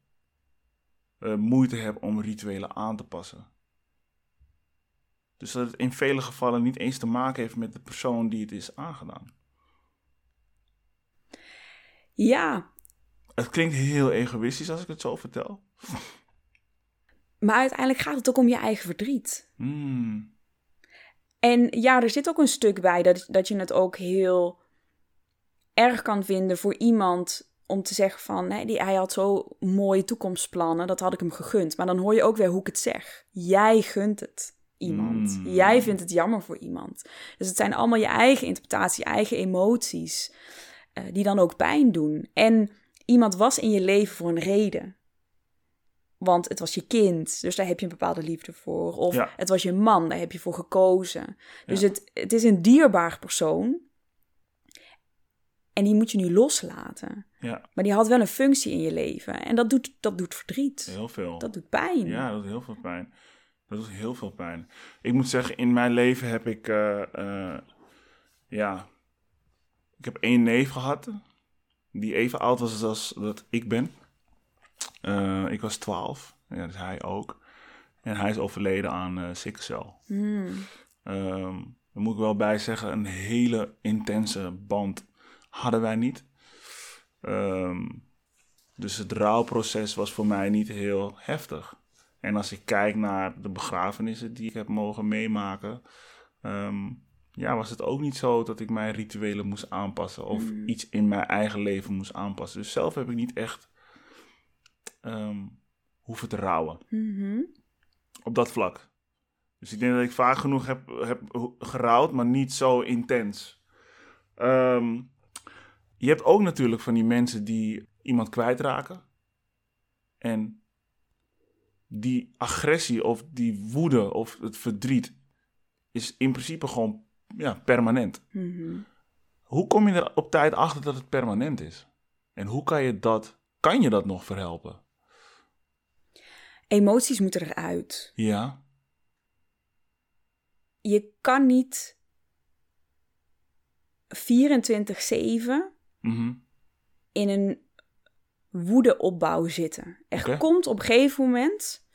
Speaker 2: eh, moeite hebt om rituelen aan te passen. Dus dat het in vele gevallen niet eens te maken heeft met de persoon die het is aangedaan.
Speaker 3: Ja,
Speaker 2: Het klinkt heel egoïstisch als ik het zo vertel.
Speaker 3: Maar uiteindelijk gaat het ook om je eigen verdriet.
Speaker 2: Hmm.
Speaker 3: En ja, er zit ook een stuk bij dat, dat je het ook heel erg kan vinden voor iemand om te zeggen van, nee, die, hij had zo mooie toekomstplannen, dat had ik hem gegund. Maar dan hoor je ook weer hoe ik het zeg. Jij gunt het iemand.
Speaker 2: Mm.
Speaker 3: Jij vindt het jammer voor iemand. Dus het zijn allemaal je eigen interpretatie, je eigen emoties, eh, die dan ook pijn doen. En iemand was in je leven voor een reden. Want het was je kind, dus daar heb je een bepaalde liefde voor. Of
Speaker 2: Ja.
Speaker 3: het was je man, daar heb je voor gekozen. Dus
Speaker 2: Ja.
Speaker 3: het, het is een dierbaar persoon. En die moet je nu loslaten.
Speaker 2: Ja,
Speaker 3: Maar die had wel een functie in je leven. En dat doet, dat doet verdriet.
Speaker 2: heel veel.
Speaker 3: Dat doet pijn.
Speaker 2: Ja, dat doet heel veel pijn. Dat doet heel veel pijn. Ik moet zeggen, in mijn leven heb ik, eh, eh, ja, ik heb één neef gehad, die even oud was als dat ik ben. Eh, ik was 12, ja, dus hij ook. En hij is overleden aan uh, sikkelcel.
Speaker 3: Hmm.
Speaker 2: Ehm, daar moet ik wel bij zeggen, een hele intense band hadden wij niet. Ehm, dus het rouwproces was voor mij niet heel heftig. En als ik kijk naar de begrafenissen die ik heb mogen meemaken, ehm, ja, was het ook niet zo dat ik mijn rituelen moest aanpassen of
Speaker 3: Mm.
Speaker 2: iets in mijn eigen leven moest aanpassen. Dus zelf heb ik niet echt ehm, hoeven te rouwen
Speaker 3: Mhm.
Speaker 2: op dat vlak. Dus ik denk dat ik vaak genoeg heb, heb gerouwd, maar niet zo intens. Ehm, je hebt ook natuurlijk van die mensen die iemand kwijtraken. En die agressie of die woede of het verdriet is in principe gewoon ja, permanent.
Speaker 3: Mhm.
Speaker 2: Hoe kom je er op tijd achter dat het permanent is? En hoe kan je dat, kan je dat nog verhelpen?
Speaker 3: Emoties moeten eruit.
Speaker 2: Ja,
Speaker 3: Je kan niet 24-7
Speaker 2: mhm,
Speaker 3: in een woedeopbouw zitten. Er komt op een gegeven moment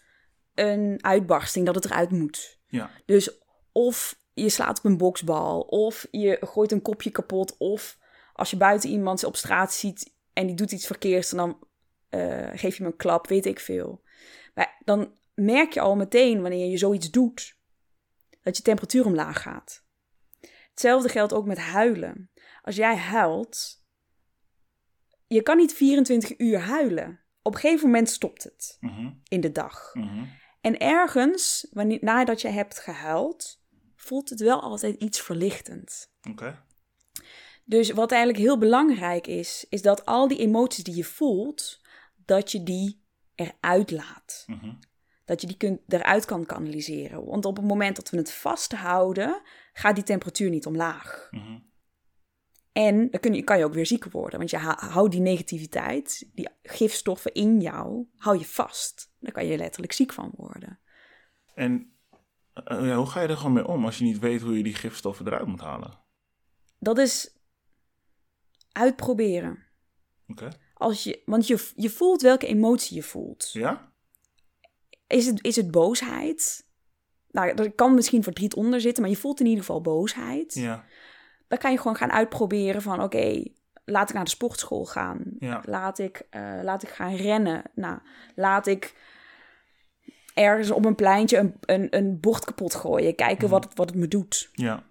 Speaker 3: een uitbarsting dat het eruit moet.
Speaker 2: ja,
Speaker 3: Dus of je slaat op een boksbal, of je gooit een kopje kapot, of als je buiten iemand op straat ziet en die doet iets verkeerds, dan eh, geef je hem een klap, weet ik veel. Maar dan merk je al meteen wanneer je zoiets doet, dat je temperatuur omlaag gaat. Hetzelfde geldt ook met huilen. Als jij huilt, je kan niet 24 uur huilen. Op een gegeven moment stopt het
Speaker 2: mhm,
Speaker 3: in de dag.
Speaker 2: mhm.
Speaker 3: En ergens, wanneer, nadat je hebt gehuild, voelt het wel altijd iets verlichtend.
Speaker 2: oké.
Speaker 3: Dus wat eigenlijk heel belangrijk is, is dat al die emoties die je voelt, dat je die eruit laat.
Speaker 2: Mhm.
Speaker 3: Dat je die kunt, eruit kan kanaliseren. Want op het moment dat we het vasthouden, gaat die temperatuur niet omlaag.
Speaker 2: Mhm.
Speaker 3: En dan kun je, kan je ook weer ziek worden. Want je hou- houdt die negativiteit, die gifstoffen in jou, hou je vast. Daar kan je letterlijk ziek van worden.
Speaker 2: En eh, ja, hoe ga je er gewoon mee om als je niet weet hoe je die gifstoffen eruit moet halen?
Speaker 3: Dat is uitproberen.
Speaker 2: Oké.
Speaker 3: Als je, want je, je voelt welke emotie je voelt.
Speaker 2: Ja?
Speaker 3: Is het, is het boosheid? Nou, er kan misschien verdriet onder zitten, maar je voelt in ieder geval boosheid.
Speaker 2: Ja.
Speaker 3: Dan kan je gewoon gaan uitproberen van, oké, laat ik naar de sportschool gaan.
Speaker 2: Ja.
Speaker 3: Laat, ik, eh, laat ik gaan rennen. Nou, laat ik ergens op een pleintje een, een, een bord kapot gooien. Kijken wat, het, wat het me doet.
Speaker 2: Ja.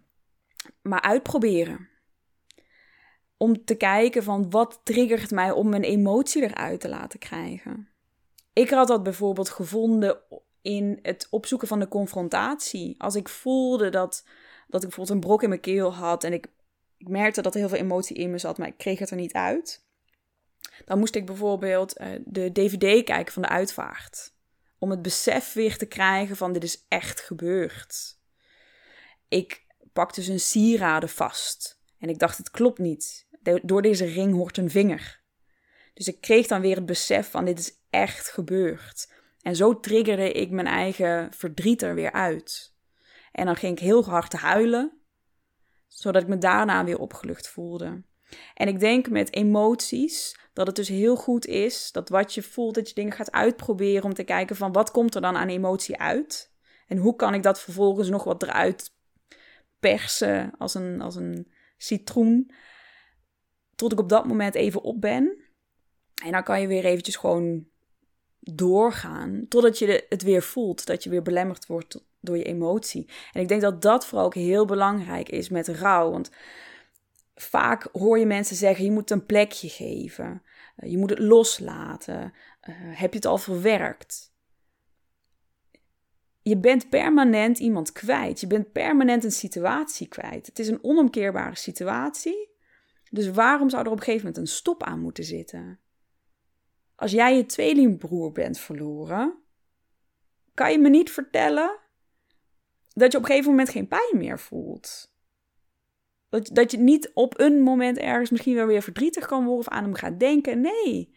Speaker 3: maar uitproberen. Om te kijken van wat triggert mij om mijn emotie eruit te laten krijgen. Ik had dat bijvoorbeeld gevonden in het opzoeken van de confrontatie. Als ik voelde dat, dat ik bijvoorbeeld een brok in mijn keel had en ik, ik merkte dat er heel veel emotie in me zat, maar ik kreeg het er niet uit. Dan moest ik bijvoorbeeld eh, de DVD kijken van de uitvaart. Om het besef weer te krijgen van dit is echt gebeurd. Ik pakte dus een sieraden vast. En ik dacht, het klopt niet. Door deze ring hoort een vinger. Dus ik kreeg dan weer het besef van dit is echt gebeurd. En zo triggerde ik mijn eigen verdriet er weer uit. En dan ging ik heel hard huilen, zodat ik me daarna weer opgelucht voelde. En ik denk met emoties dat het dus heel goed is dat wat je voelt, dat je dingen gaat uitproberen om te kijken van wat komt er dan aan emotie uit? En hoe kan ik dat vervolgens nog wat eruit persen als een, als een citroen, tot ik op dat moment even op ben. En dan kan je weer eventjes gewoon doorgaan, totdat je het weer voelt, dat je weer belemmerd wordt door je emotie. En ik denk dat dat vooral ook heel belangrijk is met rouw, want vaak hoor je mensen zeggen: je moet een plekje geven, eh, je moet het loslaten, uh, heb je het al verwerkt? Je bent permanent iemand kwijt. Je bent permanent een situatie kwijt. Het is een onomkeerbare situatie. Dus waarom zou er op een gegeven moment een stop aan moeten zitten? Als jij je tweelingbroer bent verloren, kan je me niet vertellen dat je op een gegeven moment geen pijn meer voelt. Dat, dat je niet op een moment ergens misschien wel weer verdrietig kan worden of aan hem gaat denken. Nee.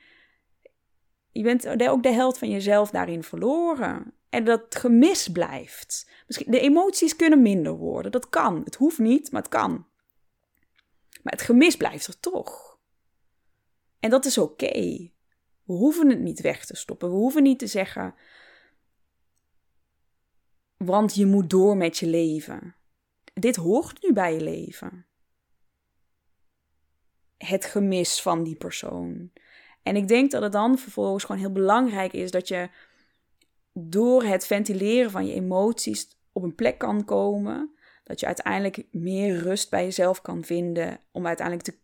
Speaker 3: Je bent ook de helft van jezelf daarin verloren. En dat gemis blijft. Misschien, de emoties kunnen minder worden. Dat kan. Het hoeft niet, maar het kan. Maar het gemis blijft er toch. En dat is oké. We hoeven het niet weg te stoppen. We hoeven niet te zeggen. Want je moet door met je leven dit hoort nu bij je leven. Het gemis van die persoon. En ik denk dat het dan vervolgens gewoon heel belangrijk is dat je door het ventileren van je emoties op een plek kan komen. Dat je uiteindelijk meer rust bij jezelf kan vinden. Om uiteindelijk te,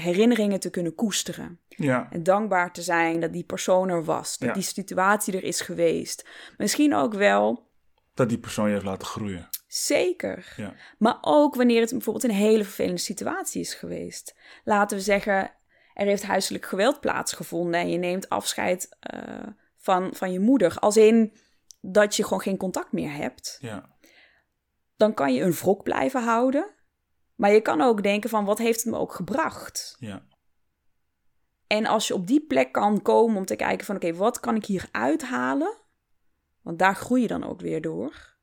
Speaker 3: herinneringen te kunnen koesteren.
Speaker 2: Ja.
Speaker 3: En dankbaar te zijn dat die persoon er was. Dat die situatie er is geweest. Misschien ook wel.
Speaker 2: Dat die persoon je heeft laten groeien.
Speaker 3: Zeker.
Speaker 2: Ja.
Speaker 3: Maar ook wanneer het bijvoorbeeld een hele vervelende situatie is geweest. Laten we zeggen, er heeft huiselijk geweld plaatsgevonden en je neemt afscheid uh, van, van je moeder. Als in dat je gewoon geen contact meer hebt.
Speaker 2: Ja.
Speaker 3: Dan kan je een wrok blijven houden. Maar je kan ook denken van, wat heeft het me ook gebracht?
Speaker 2: Ja.
Speaker 3: En als je op die plek kan komen om te kijken van, oké, wat kan ik hier uithalen? Want daar groei je dan ook weer door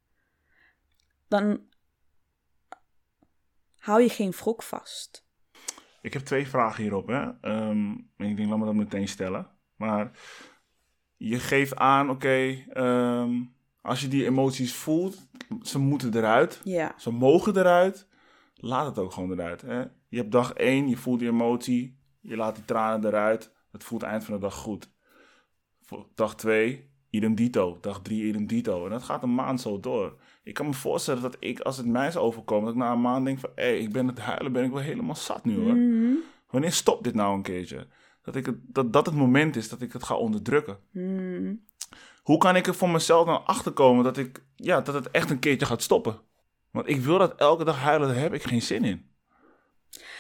Speaker 3: dan hou je geen wrok vast.
Speaker 2: Ik heb twee vragen hierop. Hè? Um, ik denk, laat me dat meteen stellen. Maar je geeft aan, oké, ehm, als je die emoties voelt, ze moeten eruit.
Speaker 3: Ja.
Speaker 2: Ze mogen eruit. Laat het ook gewoon eruit. Hè? Je hebt dag één, je voelt die emotie. Je laat die tranen eruit. Het voelt eind van de dag goed. Dag twee, idem dito. Dag drie, idem dito. En dat gaat een maand zo door ik kan me voorstellen dat ik, als het mij zou overkomen, dat ik na een maand denk van, hé, hey, ik ben het huilen, ben ik wel helemaal zat nu hoor.
Speaker 3: Mhm.
Speaker 2: Wanneer stopt dit nou een keertje? Dat, ik het, dat dat het moment is dat ik het ga onderdrukken.
Speaker 3: Mhm.
Speaker 2: Hoe kan ik er voor mezelf dan achterkomen dat, ik, ja, dat het echt een keertje gaat stoppen? Want ik wil dat elke dag huilen, daar heb ik geen zin in.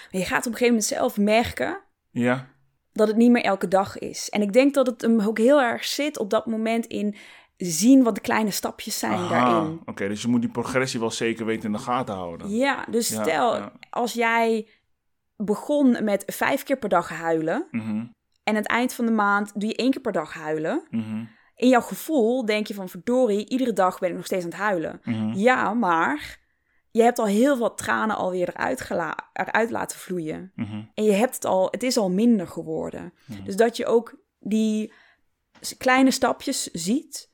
Speaker 3: Je gaat op een gegeven moment zelf merken
Speaker 2: ja.
Speaker 3: dat het niet meer elke dag is. En ik denk dat het hem ook heel erg zit op dat moment in zien wat de kleine stapjes zijn daarin.
Speaker 2: Oké, dus je moet die progressie wel zeker weten in de gaten houden.
Speaker 3: Ja, dus stel, als jij begon met vijf keer per dag huilen...
Speaker 2: Mm
Speaker 3: en aan het eind van de maand doe je één keer per dag huilen...
Speaker 2: Mhm.
Speaker 3: In jouw gevoel denk je van verdorie, iedere dag ben ik nog steeds aan het huilen.
Speaker 2: Mhm.
Speaker 3: Ja, maar je hebt al heel wat tranen alweer eruit, eruit laten vloeien.
Speaker 2: Mhm.
Speaker 3: En je hebt het al, het is al minder geworden. Dus dat je ook die kleine stapjes ziet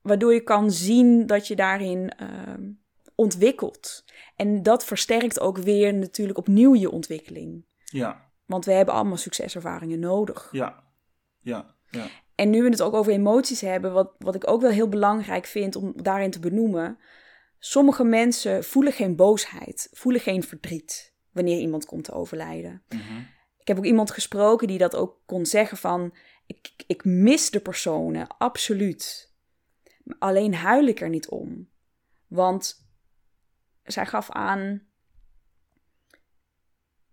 Speaker 3: waardoor je kan zien dat je daarin uh, ontwikkelt. En dat versterkt ook weer natuurlijk opnieuw je ontwikkeling.
Speaker 2: Ja.
Speaker 3: Want we hebben allemaal succeservaringen nodig.
Speaker 2: Ja, ja, ja.
Speaker 3: En nu we het ook over emoties hebben, wat, wat ik ook wel heel belangrijk vind om daarin te benoemen. Sommige mensen voelen geen boosheid, voelen geen verdriet wanneer iemand komt te overlijden.
Speaker 2: Mhm.
Speaker 3: Ik heb ook iemand gesproken die dat ook kon zeggen van, ik, ik mis de personen, absoluut. Alleen huil ik er niet om. Want zij gaf aan,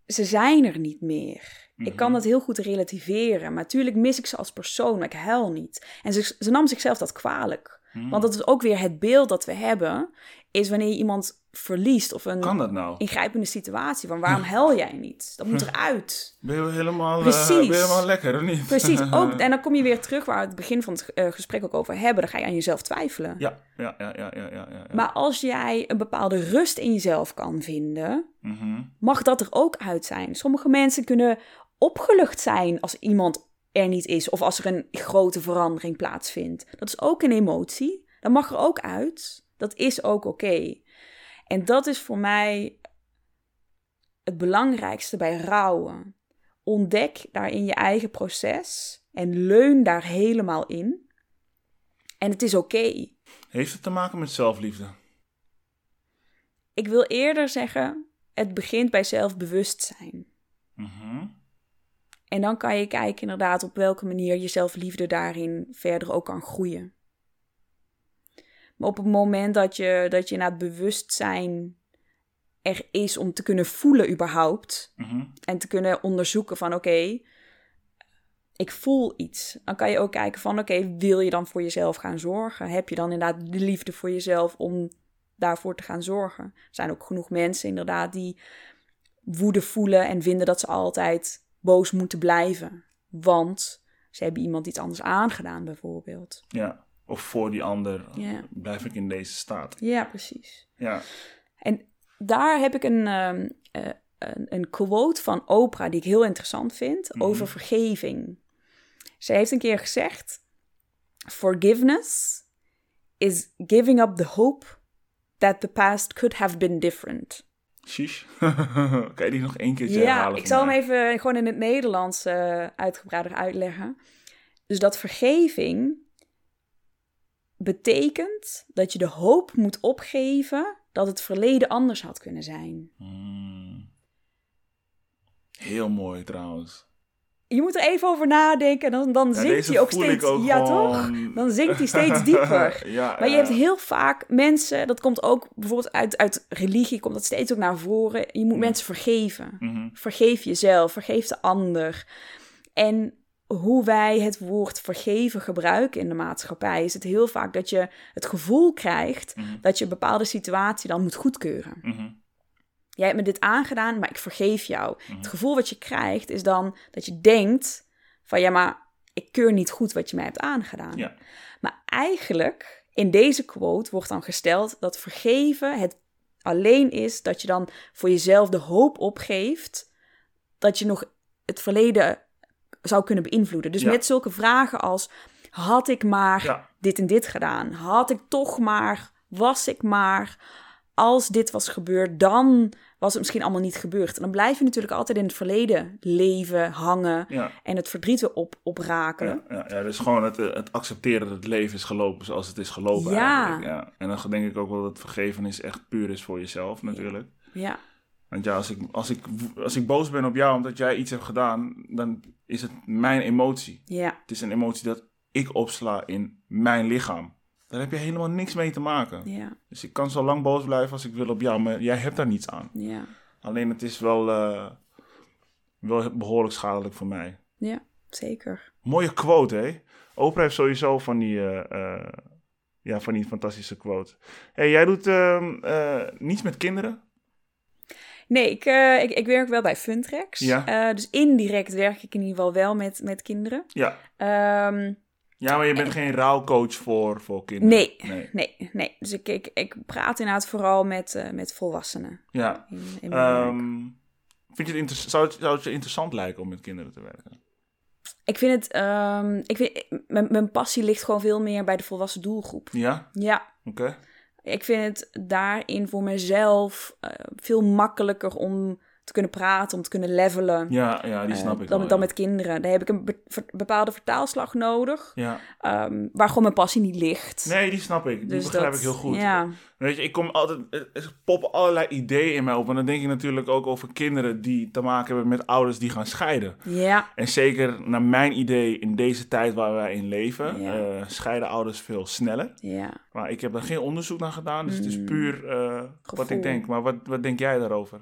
Speaker 3: ze zijn er niet meer. Ik kan
Speaker 2: Mhm.
Speaker 3: dat heel goed relativeren, maar natuurlijk mis ik ze als persoon, maar ik huil niet. En ze, ze nam zichzelf dat kwalijk.
Speaker 2: Hmm.
Speaker 3: Want dat is ook weer het beeld dat we hebben, is wanneer je iemand verliest of een
Speaker 2: Kan dat nou?
Speaker 3: ingrijpende situatie van waarom huil jij niet? Dat moet eruit.
Speaker 2: Ben je helemaal, eh,
Speaker 3: Precies.
Speaker 2: ben je helemaal lekker, of niet?
Speaker 3: Precies, ook, en dan kom je weer terug waar we het begin van het eh, gesprek ook over hebben. Dan ga je aan jezelf twijfelen.
Speaker 2: Ja, ja, ja, ja, ja, ja. ja.
Speaker 3: Maar als jij een bepaalde rust in jezelf kan vinden,
Speaker 2: Mhm.
Speaker 3: mag dat er ook uit zijn. Sommige mensen kunnen opgelucht zijn als iemand er niet is of als er een grote verandering plaatsvindt. Dat is ook een emotie. Dat mag er ook uit. Dat is ook oké. En dat is voor mij het belangrijkste bij rouwen. Ontdek daarin je eigen proces en leun daar helemaal in. En het is oké.
Speaker 2: Heeft het te maken met zelfliefde?
Speaker 3: Ik wil eerder zeggen, het begint bij zelfbewustzijn.
Speaker 2: Mhm.
Speaker 3: En dan kan je kijken inderdaad op welke manier je zelfliefde daarin verder ook kan groeien. Maar op het moment dat je, dat je na het bewustzijn er is om te kunnen voelen überhaupt...
Speaker 2: Mhm.
Speaker 3: en te kunnen onderzoeken van oké, ik voel iets. Dan kan je ook kijken van oké, wil je dan voor jezelf gaan zorgen? Heb je dan inderdaad de liefde voor jezelf om daarvoor te gaan zorgen? Er zijn ook genoeg mensen inderdaad die woede voelen en vinden dat ze altijd boos moeten blijven. Want ze hebben iemand iets anders aangedaan bijvoorbeeld.
Speaker 2: Ja. Of voor die ander
Speaker 3: Ja.
Speaker 2: blijf ik in deze staat.
Speaker 3: Ja, precies.
Speaker 2: Ja.
Speaker 3: En daar heb ik een, ehm, eh, een, een quote van Oprah die ik heel interessant vind
Speaker 2: Mhm.
Speaker 3: over vergeving. Zij heeft een keer gezegd: Forgiveness is giving up the hope that the past could have been different.
Speaker 2: Shish. kan je die nog één keertje
Speaker 3: Ja,
Speaker 2: herhalen
Speaker 3: ik zal hem even gewoon in het Nederlands eh, uitgebreider uitleggen. Dus dat vergeving betekent dat je de hoop moet opgeven dat het verleden anders had kunnen zijn.
Speaker 2: Hmm. Heel mooi trouwens.
Speaker 3: Je moet er even over nadenken, dan, dan
Speaker 2: Ja,
Speaker 3: zinkt
Speaker 2: deze
Speaker 3: hij ook steeds.
Speaker 2: ook
Speaker 3: ja,
Speaker 2: gewoon-
Speaker 3: toch? Dan zinkt hij steeds dieper.
Speaker 2: ja,
Speaker 3: Maar je
Speaker 2: ja.
Speaker 3: hebt heel vaak mensen, dat komt ook bijvoorbeeld uit, uit religie, komt dat steeds ook naar voren. Je moet mensen vergeven.
Speaker 2: Mhm.
Speaker 3: Vergeef jezelf, vergeef de ander. En hoe wij het woord vergeven gebruiken in de maatschappij, is het heel vaak dat je het gevoel krijgt
Speaker 2: Mhm.
Speaker 3: dat je een bepaalde situatie dan moet goedkeuren.
Speaker 2: Mhm.
Speaker 3: Jij hebt me dit aangedaan, maar ik vergeef jou.
Speaker 2: Mhm.
Speaker 3: Het gevoel wat je krijgt is dan dat je denkt van ja, maar ik keur niet goed wat je mij hebt aangedaan.
Speaker 2: Ja.
Speaker 3: Maar eigenlijk, in deze quote wordt dan gesteld dat vergeven het alleen is dat je dan voor jezelf de hoop opgeeft dat je nog het verleden zou kunnen beïnvloeden. Dus
Speaker 2: Ja.
Speaker 3: met zulke vragen als had ik maar
Speaker 2: Ja.
Speaker 3: dit en dit gedaan? Had ik toch maar, was ik maar, als dit was gebeurd, dan was het misschien allemaal niet gebeurd. En dan blijf je natuurlijk altijd in het verleden leven, hangen
Speaker 2: Ja.
Speaker 3: en het verdriet op, opraken.
Speaker 2: Ja, ja, ja, dus gewoon het, eh, het accepteren dat het leven is gelopen zoals het is gelopen
Speaker 3: Ja.
Speaker 2: eigenlijk. Ja. En dan denk ik ook wel dat vergevenis echt puur is voor jezelf natuurlijk.
Speaker 3: ja.
Speaker 2: Want ja, als ik, als, ik, als ik boos ben op jou omdat jij iets hebt gedaan, dan is het mijn emotie.
Speaker 3: ja.
Speaker 2: Het is een emotie dat ik opsla in mijn lichaam. Daar heb je helemaal niks mee te maken.
Speaker 3: Ja,
Speaker 2: Dus ik kan zo lang boos blijven als ik wil op jou, maar jij hebt daar niets aan.
Speaker 3: ja,
Speaker 2: Alleen het is wel, eh, wel behoorlijk schadelijk voor mij.
Speaker 3: ja, zeker.
Speaker 2: Mooie quote, hè? Oprah heeft sowieso van die, eh, eh, ja, van die fantastische quote. hey, jij doet ehm, eh, niets met kinderen?
Speaker 3: Nee, ik, ik, ik werk wel bij Funtrex.
Speaker 2: Ja.
Speaker 3: Dus indirect werk ik in ieder geval wel met, met kinderen.
Speaker 2: Ja.
Speaker 3: Ehm,
Speaker 2: Ja, maar je bent geen rouwcoach voor, voor kinderen.
Speaker 3: nee,
Speaker 2: nee.
Speaker 3: nee, nee. Dus ik, ik, ik praat inderdaad vooral met, eh, met volwassenen.
Speaker 2: Ja.
Speaker 3: In.
Speaker 2: Ehm, vind je het inter- zou, het, zou het je interessant lijken om met kinderen te werken?
Speaker 3: Ik vind het, ehm, ik vind, mijn, mijn passie ligt gewoon veel meer bij de volwassen doelgroep.
Speaker 2: Ja?
Speaker 3: Ja,
Speaker 2: Oké.
Speaker 3: ik vind het daarin voor mezelf eh, veel makkelijker om te kunnen praten, om te kunnen levelen.
Speaker 2: Ja, ja, die
Speaker 3: eh,
Speaker 2: snap ik
Speaker 3: dan,
Speaker 2: wel,
Speaker 3: dan
Speaker 2: ja.
Speaker 3: met kinderen. Daar heb ik een bepaalde vertaalslag nodig,
Speaker 2: Ja.
Speaker 3: ehm, waar gewoon mijn passie niet ligt.
Speaker 2: Nee, die snap ik. Die
Speaker 3: Dus
Speaker 2: begrijp
Speaker 3: dat-
Speaker 2: ik heel goed.
Speaker 3: Ja,
Speaker 2: Weet je, ik kom altijd, er poppen allerlei ideeën in mij op. En dan denk ik natuurlijk ook over kinderen die te maken hebben met ouders die gaan scheiden.
Speaker 3: ja,
Speaker 2: En zeker naar mijn idee in deze tijd waar wij in leven,
Speaker 3: Ja.
Speaker 2: eh, scheiden ouders veel sneller.
Speaker 3: ja.
Speaker 2: Maar ik heb daar geen onderzoek naar gedaan, dus het is
Speaker 3: Mm.
Speaker 2: puur eh, wat ik denk. Maar wat, wat denk jij daarover?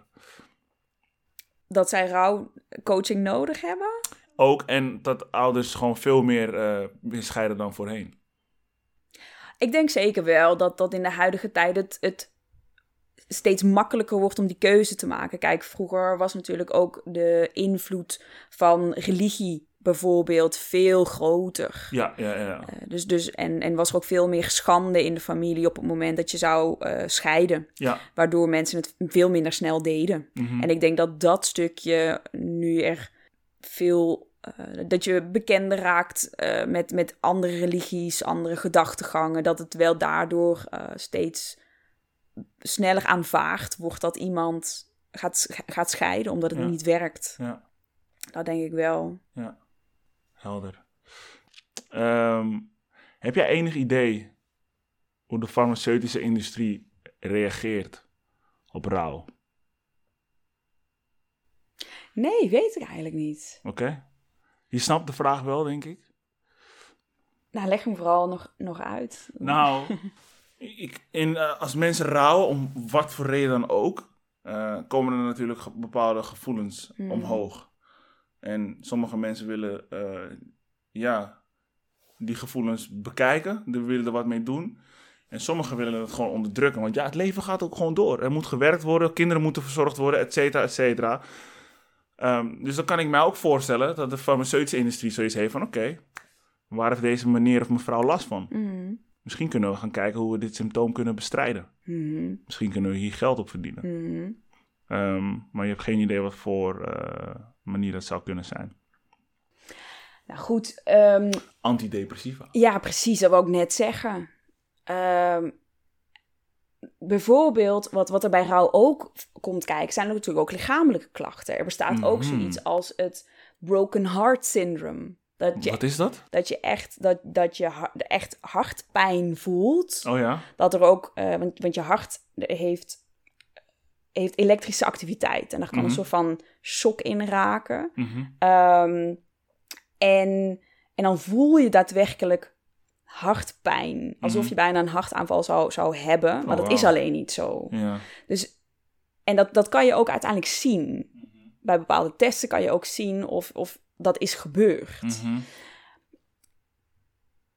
Speaker 3: Dat zij rouwcoaching nodig hebben.
Speaker 2: Ook en dat ouders gewoon veel meer eh, weer scheiden dan voorheen.
Speaker 3: Ik denk zeker wel dat, dat in de huidige tijd het, het steeds makkelijker wordt om die keuze te maken. Kijk, vroeger was natuurlijk ook de invloed van religie bijvoorbeeld veel groter.
Speaker 2: Ja, ja, ja.
Speaker 3: Eh, Dus, dus, en, en was er ook veel meer schande in de familie op het moment dat je zou eh, scheiden.
Speaker 2: Ja.
Speaker 3: Waardoor mensen het veel minder snel deden.
Speaker 2: mhm.
Speaker 3: En ik denk dat dat stukje nu er veel. eh, dat je bekender raakt met, met andere religies, andere gedachtegangen. Dat het wel daardoor steeds sneller aanvaard wordt dat iemand gaat, gaat scheiden omdat het
Speaker 2: Ja.
Speaker 3: niet werkt.
Speaker 2: ja.
Speaker 3: Dat denk ik wel.
Speaker 2: Ja, helder. Ehm, heb jij enig idee hoe de farmaceutische industrie reageert op rouw?
Speaker 3: Nee, weet ik eigenlijk niet.
Speaker 2: Oké? Je snapt de vraag wel, denk ik.
Speaker 3: Nou, leg hem vooral nog, nog uit.
Speaker 2: Nou, ik, in, eh, als mensen rouwen, om wat voor reden dan ook, eh, komen er natuurlijk bepaalde gevoelens
Speaker 3: Mhm.
Speaker 2: omhoog. En sommige mensen willen, eh, ja, die gevoelens bekijken, die willen er wat mee doen. En sommigen willen het gewoon onderdrukken, want ja, het leven gaat ook gewoon door. Er moet gewerkt worden, kinderen moeten verzorgd worden, et cetera, et cetera. Ehm, dus dan kan ik mij ook voorstellen dat de farmaceutische industrie zoiets heeft van, oké, waar heeft deze meneer of mevrouw last van?
Speaker 3: Mhm.
Speaker 2: Misschien kunnen we gaan kijken hoe we dit symptoom kunnen bestrijden.
Speaker 3: Mhm.
Speaker 2: Misschien kunnen we hier geld op verdienen.
Speaker 3: Mhm.
Speaker 2: Ehm, maar je hebt geen idee wat voor eh, manier dat zou kunnen zijn.
Speaker 3: Nou goed, ehm,
Speaker 2: Antidepressiva.
Speaker 3: Ja, precies, dat wou ik net zeggen. Ehm, bijvoorbeeld, wat, wat er bij rouw ook komt kijken, zijn er natuurlijk ook lichamelijke klachten. Er bestaat ook
Speaker 2: Mhm.
Speaker 3: zoiets als het broken heart syndrome. Dat je,
Speaker 2: Wat is dat?
Speaker 3: dat je echt, dat, dat je ha- echt hartpijn voelt.
Speaker 2: Oh ja?
Speaker 3: Dat er ook, eh, want, want je hart heeft, heeft elektrische activiteit. En daar kan
Speaker 2: Mhm.
Speaker 3: een soort van shock in raken.
Speaker 2: Mhm.
Speaker 3: Ehm, en, en dan voel je daadwerkelijk hartpijn. Alsof
Speaker 2: Mhm.
Speaker 3: je bijna een hartaanval zou, zou hebben. Maar
Speaker 2: Oh,
Speaker 3: dat is alleen niet zo.
Speaker 2: Ja.
Speaker 3: Dus, en dat, dat kan je ook uiteindelijk zien. Bij bepaalde testen kan je ook zien of, of dat is gebeurd.
Speaker 2: Mhm.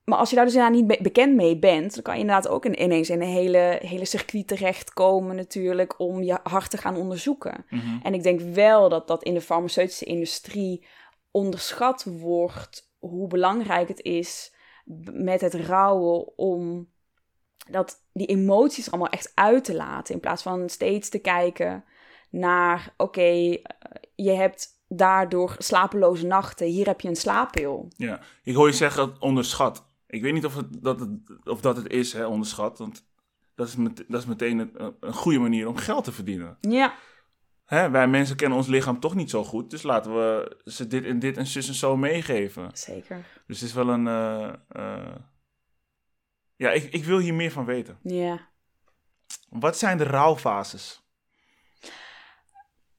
Speaker 3: Maar als je daar dus inderdaad niet be- bekend mee bent, dan kan je inderdaad ook in, ineens in een hele, hele circuit terechtkomen natuurlijk om je hart te gaan onderzoeken.
Speaker 2: Mhm.
Speaker 3: En ik denk wel dat dat in de farmaceutische industrie onderschat wordt hoe belangrijk het is met het rouwen om dat die emoties allemaal echt uit te laten. In plaats van steeds te kijken naar, oké, eh, je hebt daardoor slapeloze nachten, hier heb je een slaappil.
Speaker 2: ja. Ik hoor je zeggen onderschat. Ik weet niet of, het, dat, het, of dat het is, hè, onderschat. Want dat is, met, dat is meteen een, een goede manier om geld te verdienen.
Speaker 3: Ja,
Speaker 2: Hè, wij mensen kennen ons lichaam toch niet zo goed. Dus laten we ze dit en dit en zus en zo meegeven.
Speaker 3: zeker.
Speaker 2: Dus het is wel een... eh, eh, Ja, ik, ik wil hier meer van weten.
Speaker 3: Ja.
Speaker 2: Wat zijn de rouwfases?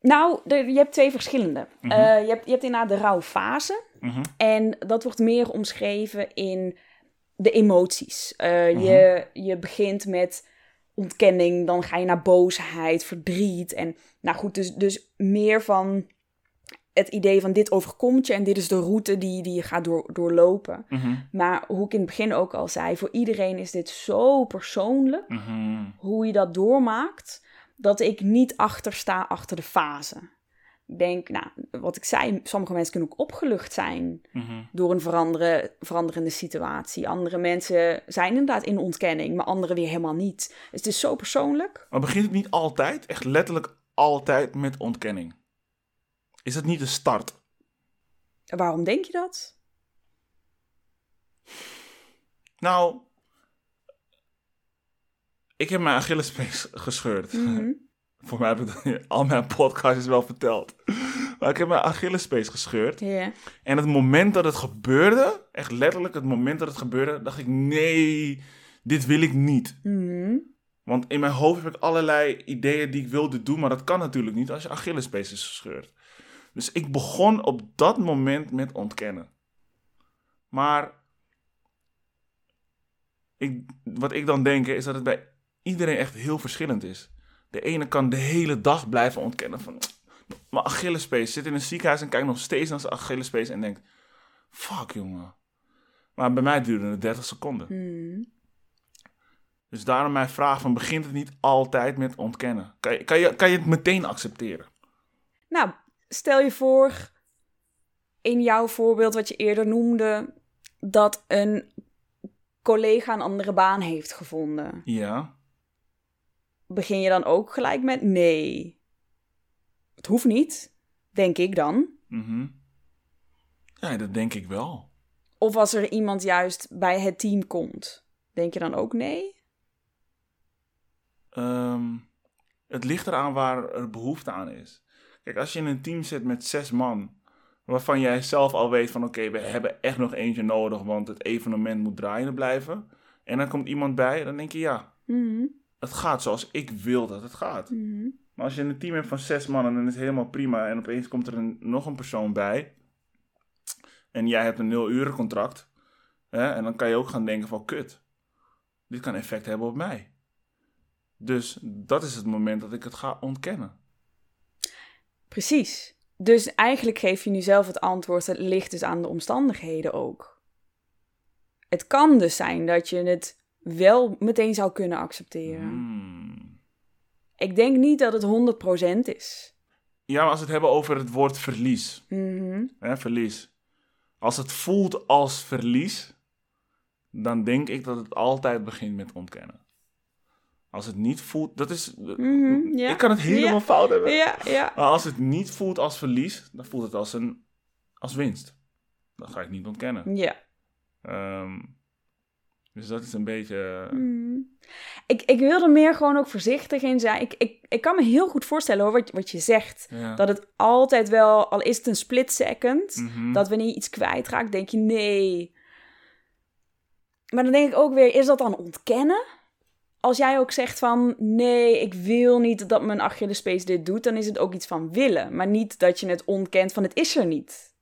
Speaker 3: Nou, er- je hebt twee verschillende.
Speaker 2: Mhm.
Speaker 3: Eh, je, hebt, je hebt inderdaad de rouwfase.
Speaker 2: Mhm.
Speaker 3: En dat wordt meer omschreven in de emoties. Eh,
Speaker 2: Mhm.
Speaker 3: je, je begint met ontkenning, dan ga je naar boosheid, verdriet. En nou goed, dus, dus meer van het idee van dit overkomt je en dit is de route die, die je gaat door, doorlopen.
Speaker 2: Mhm.
Speaker 3: Maar hoe ik in het begin ook al zei, voor iedereen is dit zo persoonlijk
Speaker 2: Mhm.
Speaker 3: hoe je dat doormaakt, dat ik niet achter sta achter de fase. Ik denk, nou, wat ik zei, sommige mensen kunnen ook opgelucht zijn
Speaker 2: Mhm.
Speaker 3: door een veranderen, veranderende situatie. Andere mensen zijn inderdaad in ontkenning, maar anderen weer helemaal niet. Dus het is zo persoonlijk.
Speaker 2: Maar begint het niet altijd, echt letterlijk altijd met ontkenning? Is dat niet de start?
Speaker 3: Waarom denk je dat?
Speaker 2: Nou, ik heb mijn Achillespees gescheurd.
Speaker 3: Mhm.
Speaker 2: Voor mij heb ik dat al mijn podcasts wel verteld. Maar ik heb mijn Achillespees gescheurd. En het moment dat het gebeurde, echt letterlijk het moment dat het gebeurde, dacht ik: nee, dit wil ik niet.
Speaker 3: Mhm.
Speaker 2: Want in mijn hoofd heb ik allerlei ideeën die ik wilde doen, maar dat kan natuurlijk niet als je Achillespees is gescheurd. Dus ik begon op dat moment met ontkennen. Maar ik, wat ik dan denk is dat het bij iedereen echt heel verschillend is. De ene kan de hele dag blijven ontkennen van... Mijn Achillespees zit in een ziekenhuis en kijkt nog steeds naar zijn Achillespees en denkt... Fuck, jongen. Maar bij mij duurde het 30 seconden.
Speaker 3: Mhm.
Speaker 2: Dus daarom mijn vraag van... Begint het niet altijd met ontkennen? Kan je, kan je, kan je het meteen accepteren?
Speaker 3: Nou, stel je voor, in jouw voorbeeld wat je eerder noemde, dat een collega een andere baan heeft gevonden.
Speaker 2: Ja.
Speaker 3: Begin je dan ook gelijk met nee? Het hoeft niet, denk ik dan.
Speaker 2: Mhm. Ja, dat denk ik wel.
Speaker 3: Of als er iemand juist bij het team komt, denk je dan ook nee?
Speaker 2: Ehm, het ligt eraan waar er behoefte aan is. Kijk, als je in een team zit met zes man, waarvan jij zelf al weet van oké, we hebben echt nog eentje nodig, want het evenement moet draaiende blijven. En dan komt iemand bij, dan denk je ja,
Speaker 3: Mhm,
Speaker 2: het gaat zoals ik wil dat het gaat.
Speaker 3: mhm.
Speaker 2: Maar als je een team hebt van zes mannen, dan is het helemaal prima. En opeens komt er een, nog een persoon bij. En jij hebt een nul uren contract. Hè? En dan kan je ook gaan denken van kut. Dit kan effect hebben op mij. Dus dat is het moment dat ik het ga ontkennen.
Speaker 3: Precies. Dus eigenlijk geef je nu zelf het antwoord, het ligt dus aan de omstandigheden ook. Het kan dus zijn dat je het wel meteen zou kunnen accepteren.
Speaker 2: Hmm.
Speaker 3: Ik denk niet dat het 100% is.
Speaker 2: Ja, maar als we het hebben over het woord verlies.
Speaker 3: Mhm.
Speaker 2: Hè, verlies. Als het voelt als verlies, dan denk ik dat het altijd begint met ontkennen. Als het niet voelt, dat is.
Speaker 3: Mhm, ja.
Speaker 2: Ik kan het helemaal
Speaker 3: Ja.
Speaker 2: fout hebben.
Speaker 3: Ja, ja.
Speaker 2: Maar als het niet voelt als verlies, dan voelt het als, een, als winst. Dat ga ik niet ontkennen.
Speaker 3: Ja.
Speaker 2: Ehm, dus dat is een beetje.
Speaker 3: Mhm. Ik, ik wil er meer gewoon ook voorzichtig in zijn. Ik, ik, ik kan me heel goed voorstellen hoor, wat, wat je zegt.
Speaker 2: Ja.
Speaker 3: Dat het altijd wel, al is het een split second,
Speaker 2: Mhm.
Speaker 3: dat wanneer je iets kwijtraakt, denk je nee. Maar dan denk ik ook weer, is dat dan ontkennen? Als jij ook zegt van nee, ik wil niet dat mijn Achillespees dit doet, dan is het ook iets van willen. Maar niet dat je het ontkent van het is er niet.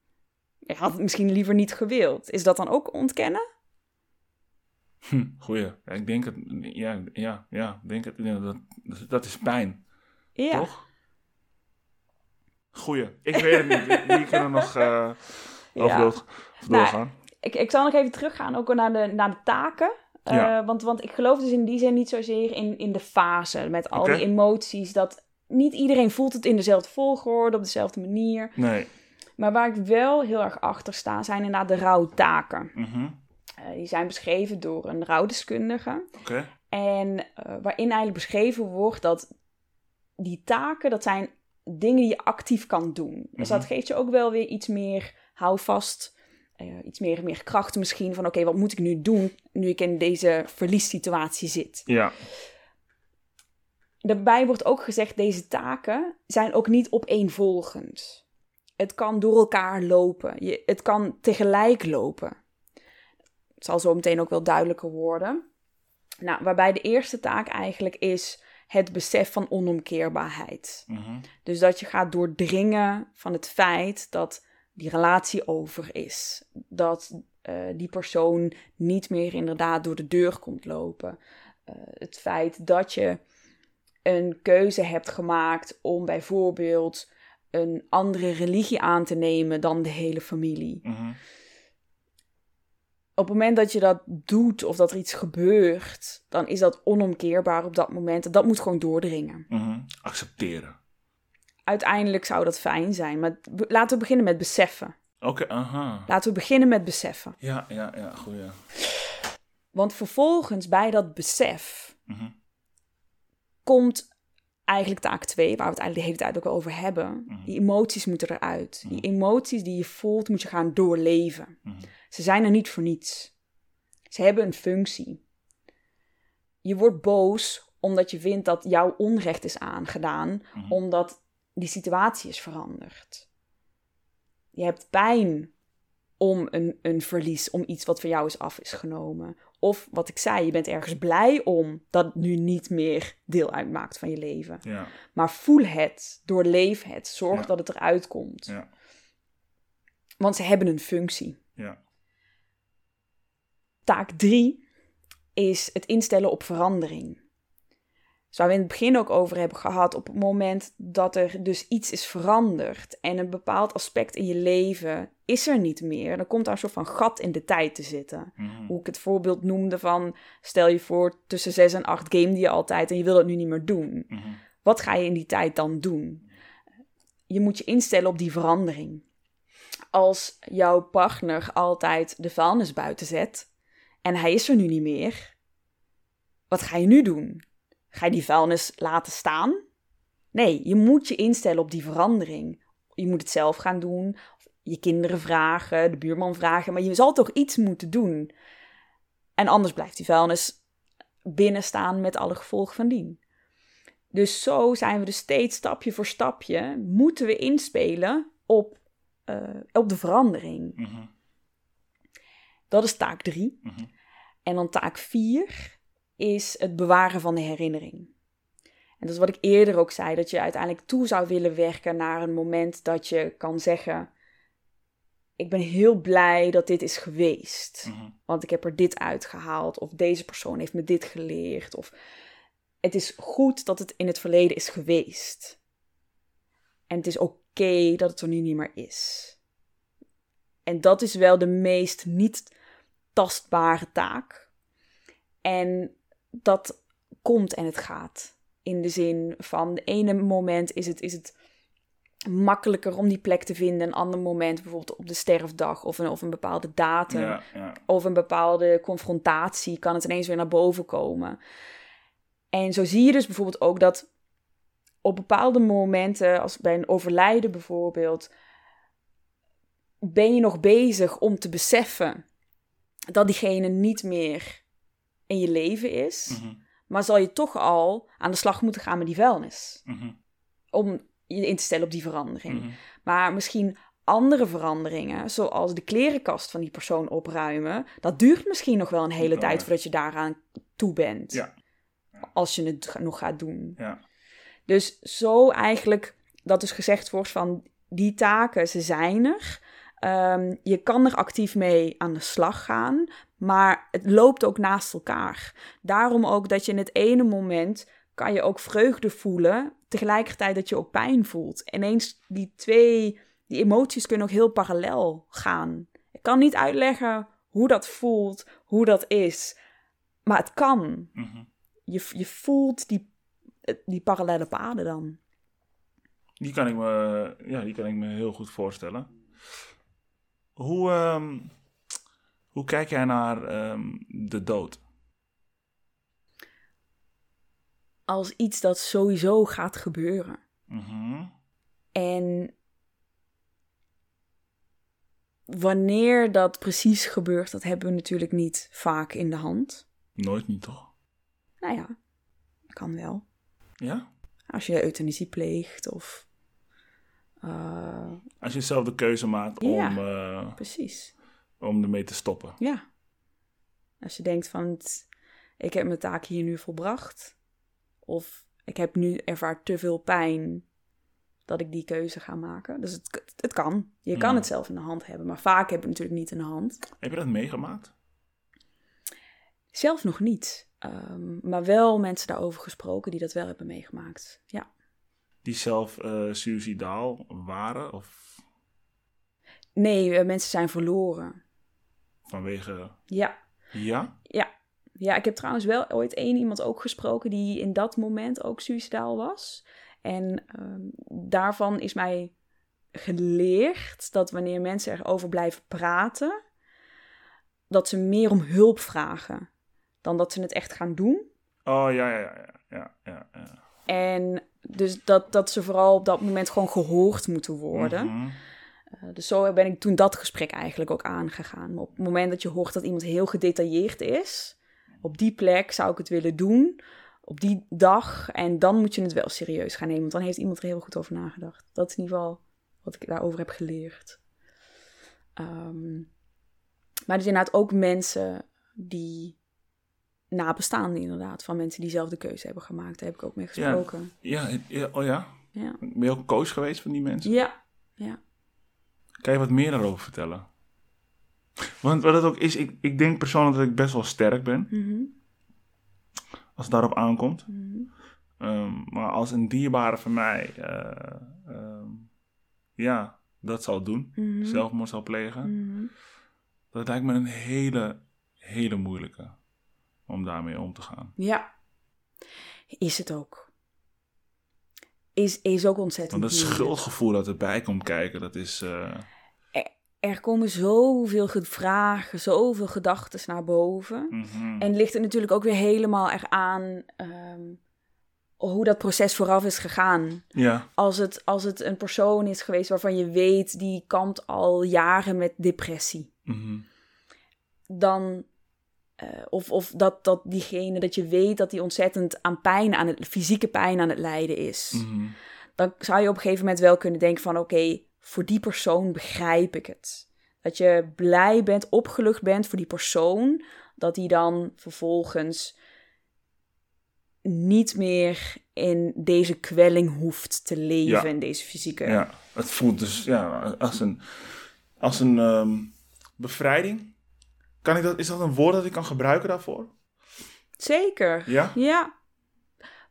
Speaker 3: Je had het misschien liever niet gewild. Is dat dan ook ontkennen?
Speaker 2: Hm, goeie. Ja, ik denk het. Ja, ja, ja. Denk het, ja, dat, dat- is pijn,
Speaker 3: Ja.
Speaker 2: toch? Goeie. Ik weet het niet. Die kunnen nog over door-
Speaker 3: Nou,
Speaker 2: doorgaan.
Speaker 3: Ik, ik zal nog even teruggaan ook naar de, naar de taken. Eh, want, want ik geloof dus in die zin niet zozeer in, in de fase. Met al die emoties. Dat niet iedereen voelt het in dezelfde volgorde, op dezelfde manier.
Speaker 2: Nee.
Speaker 3: Maar waar ik wel heel erg achter sta, zijn inderdaad de rouwtaken.
Speaker 2: Mhm.
Speaker 3: Eh, die zijn beschreven door een rouwdeskundige. En eh, waarin eigenlijk beschreven wordt dat die taken, dat zijn dingen die je actief kan doen. Dus
Speaker 2: Mhm.
Speaker 3: dat geeft je ook wel weer iets meer houvast, eh, iets meer, meer kracht misschien. Van oké, wat moet ik nu doen nu ik in deze verliessituatie zit?
Speaker 2: Ja.
Speaker 3: Daarbij wordt ook gezegd, deze taken zijn ook niet opeenvolgend. Het kan door elkaar lopen. Je, het kan tegelijk lopen. Het zal zo meteen ook wel duidelijker worden. Nou, waarbij de eerste taak eigenlijk is het besef van onomkeerbaarheid.
Speaker 2: Mhm.
Speaker 3: Dus dat je gaat doordringen van het feit dat die relatie over is. Dat eh, die persoon niet meer inderdaad door de deur komt lopen. Eh, het feit dat je een keuze hebt gemaakt om bijvoorbeeld een andere religie aan te nemen dan de hele familie.
Speaker 2: Mhm.
Speaker 3: Op het moment dat je dat doet of dat er iets gebeurt, dan is dat onomkeerbaar op dat moment. En dat moet gewoon doordringen.
Speaker 2: Mhm. Accepteren.
Speaker 3: Uiteindelijk zou dat fijn zijn, maar laten we beginnen met beseffen.
Speaker 2: Oké, aha.
Speaker 3: Laten we beginnen met beseffen.
Speaker 2: Ja, ja, ja, goeie.
Speaker 3: Want vervolgens bij dat besef
Speaker 2: Mhm.
Speaker 3: komt eigenlijk taak 2, waar we het eigenlijk de hele tijd ook over hebben.
Speaker 2: Mhm.
Speaker 3: Die emoties moeten eruit. Die emoties die je voelt, moet je gaan doorleven. Ze zijn er niet voor niets. Ze hebben een functie. Je wordt boos omdat je vindt dat jouw onrecht is aangedaan,
Speaker 2: Mhm.
Speaker 3: omdat die situatie is veranderd. Je hebt pijn om een, een verlies, om iets wat van jou is af is genomen. Of wat ik zei, je bent ergens blij om dat het nu niet meer deel uitmaakt van je leven.
Speaker 2: Ja,
Speaker 3: Maar voel het, doorleef het, zorg
Speaker 2: Ja.
Speaker 3: dat het eruit komt.
Speaker 2: ja,
Speaker 3: Want ze hebben een functie.
Speaker 2: ja.
Speaker 3: Taak 3 is het instellen op verandering. Zoals we in het begin ook over hebben gehad, op het moment dat er dus iets is veranderd en een bepaald aspect in je leven is er niet meer, dan komt daar een soort van gat in de tijd te zitten.
Speaker 2: Mhm.
Speaker 3: Hoe ik het voorbeeld noemde van, stel je voor tussen 6 en 8 game je altijd en je wil dat nu niet meer doen.
Speaker 2: Mhm.
Speaker 3: Wat ga je in die tijd dan doen? Je moet je instellen op die verandering. Als jouw partner altijd de vuilnis buiten zet en hij is er nu niet meer, wat ga je nu doen? Ga je die vuilnis laten staan? Nee, je moet je instellen op die verandering. Je moet het zelf gaan doen, je kinderen vragen, de buurman vragen, maar je zal toch iets moeten doen. En anders blijft die vuilnis binnen staan met alle gevolgen van dien. Dus zo zijn we dus steeds stapje voor stapje moeten we inspelen op, eh, op de verandering.
Speaker 2: Mhm.
Speaker 3: Dat is taak 3.
Speaker 2: Mhm.
Speaker 3: En dan taak 4 is het bewaren van de herinnering. En dat is wat ik eerder ook zei, dat je uiteindelijk toe zou willen werken naar een moment dat je kan zeggen: Ik ben heel blij dat dit is geweest.
Speaker 2: Mhm.
Speaker 3: Want ik heb er dit uitgehaald. Of deze persoon heeft me dit geleerd. Of het is goed dat het in het verleden is geweest. En het is oké dat het er nu niet meer is. En dat is wel de meest niet tastbare taak. En dat komt en het gaat. In de zin van de ene moment is het, is het makkelijker om die plek te vinden. Een ander moment bijvoorbeeld op de sterfdag of een, of een bepaalde datum
Speaker 2: Ja, ja.
Speaker 3: of een bepaalde confrontatie kan het ineens weer naar boven komen. En zo zie je dus bijvoorbeeld ook dat op bepaalde momenten, als bij een overlijden bijvoorbeeld, ben je nog bezig om te beseffen dat diegene niet meer in je leven is,
Speaker 2: Mhm.
Speaker 3: maar zal je toch al aan de slag moeten gaan met die vuilnis
Speaker 2: Mhm.
Speaker 3: om je in te stellen op die verandering.
Speaker 2: Mhm.
Speaker 3: Maar misschien andere veranderingen, zoals de klerenkast van die persoon opruimen, dat duurt misschien nog wel een hele tijd voordat je daaraan toe bent.
Speaker 2: Ja.
Speaker 3: Als je het nog gaat doen.
Speaker 2: Ja.
Speaker 3: Dus zo eigenlijk, dat is gezegd wordt van die taken, ze zijn er. Ehm, je kan er actief mee aan de slag gaan, maar het loopt ook naast elkaar. Daarom ook dat je in het ene moment kan je ook vreugde voelen, tegelijkertijd dat je ook pijn voelt. Ineens die twee, die emoties kunnen ook heel parallel gaan. Ik kan niet uitleggen hoe dat voelt, hoe dat is, maar het kan.
Speaker 2: Mhm.
Speaker 3: Je, je voelt die, die parallele paden dan.
Speaker 2: Die kan ik me, ja, die kan ik me heel goed voorstellen. Hoe, ehm, hoe kijk jij naar ehm, de dood?
Speaker 3: Als iets dat sowieso gaat gebeuren.
Speaker 2: Mhm.
Speaker 3: En wanneer dat precies gebeurt, dat hebben we natuurlijk niet vaak in de hand.
Speaker 2: Nooit niet, toch?
Speaker 3: Nou ja, kan wel.
Speaker 2: Ja?
Speaker 3: Als je euthanasie pleegt of...
Speaker 2: Als je zelf de keuze maakt om,
Speaker 3: Ja.
Speaker 2: eh,
Speaker 3: precies,
Speaker 2: om ermee te stoppen.
Speaker 3: ja. Als je denkt van, het- ik heb mijn taak hier nu volbracht. Of ik heb nu ervaar te veel pijn dat ik die keuze ga maken. Dus het, het kan. Je kan
Speaker 2: Ja.
Speaker 3: het zelf in de hand hebben. Maar vaak heb je het natuurlijk niet in de hand.
Speaker 2: Heb je dat meegemaakt?
Speaker 3: Zelf nog niet. Ehm, maar wel mensen daarover gesproken die dat wel hebben meegemaakt. Ja.
Speaker 2: Die zelf eh suicidaal waren? Of
Speaker 3: Nee, eh, mensen zijn verloren.
Speaker 2: vanwege...
Speaker 3: Ja.
Speaker 2: Ja?
Speaker 3: Ja. Ja, ik heb trouwens wel ooit één iemand ook gesproken die in dat moment ook suicidaal was. En ehm, daarvan is mij geleerd dat wanneer mensen erover blijven praten, dat ze meer om hulp vragen dan dat ze het echt gaan doen.
Speaker 2: Oh, ja, ja, ja. ja, ja, ja.
Speaker 3: En dus dat, dat ze vooral op dat moment gewoon gehoord moeten worden.
Speaker 2: Mhm.
Speaker 3: Uh, dus zo ben ik toen dat gesprek eigenlijk ook aangegaan. Maar op het moment dat je hoort dat iemand heel gedetailleerd is, op die plek zou ik het willen doen. op die dag. En dan moet je het wel serieus gaan nemen. Want dan heeft iemand er heel goed over nagedacht. Dat is in ieder geval wat ik daarover heb geleerd. Ehm, maar er zijn inderdaad ook mensen die nabestaanden inderdaad. Van mensen die zelf de keuze hebben gemaakt. Daar heb ik ook mee gesproken.
Speaker 2: Ja, ja, oh ja.
Speaker 3: Ja.
Speaker 2: Ben je ook coach geweest van die mensen?
Speaker 3: Ja. ja.
Speaker 2: Kan je wat meer daarover vertellen? Want wat het ook is, ik, ik denk persoonlijk dat ik best wel sterk ben.
Speaker 3: Mhm.
Speaker 2: Als het daarop aankomt.
Speaker 3: Mhm.
Speaker 2: Ehm, maar als een dierbare van mij, eh, ehm, ja, dat zal doen.
Speaker 3: Mhm.
Speaker 2: Zelfmoord zal plegen.
Speaker 3: Mhm.
Speaker 2: Dat lijkt me een hele, hele moeilijke. Om daarmee om te gaan.
Speaker 3: Ja. Is het ook. Is, is ook ontzettend
Speaker 2: Want het schuldgevoel dat erbij komt kijken, dat is... eh,
Speaker 3: Er komen zoveel ge- vragen, zoveel gedachten naar boven.
Speaker 2: mhm.
Speaker 3: En ligt het natuurlijk ook weer helemaal eraan ehm hoe dat proces vooraf is gegaan.
Speaker 2: Ja,
Speaker 3: Als het, als het een persoon is geweest waarvan je weet, die kampt al jaren met depressie.
Speaker 2: mhm.
Speaker 3: Dan, eh, of, of dat, dat diegene, dat je weet dat die ontzettend aan pijn, aan het fysieke pijn aan het lijden is.
Speaker 2: Mhm.
Speaker 3: dan zou je op een gegeven moment wel kunnen denken van oké, voor die persoon begrijp ik het. Dat je blij bent, opgelucht bent voor die persoon, dat die dan vervolgens niet meer in deze kwelling hoeft te leven,
Speaker 2: Ja.
Speaker 3: in deze fysieke.
Speaker 2: Ja, het voelt dus ja, als een, als een ehm, bevrijding. Kan ik dat, is dat een woord dat ik kan gebruiken daarvoor?
Speaker 3: Zeker.
Speaker 2: Ja?
Speaker 3: Ja.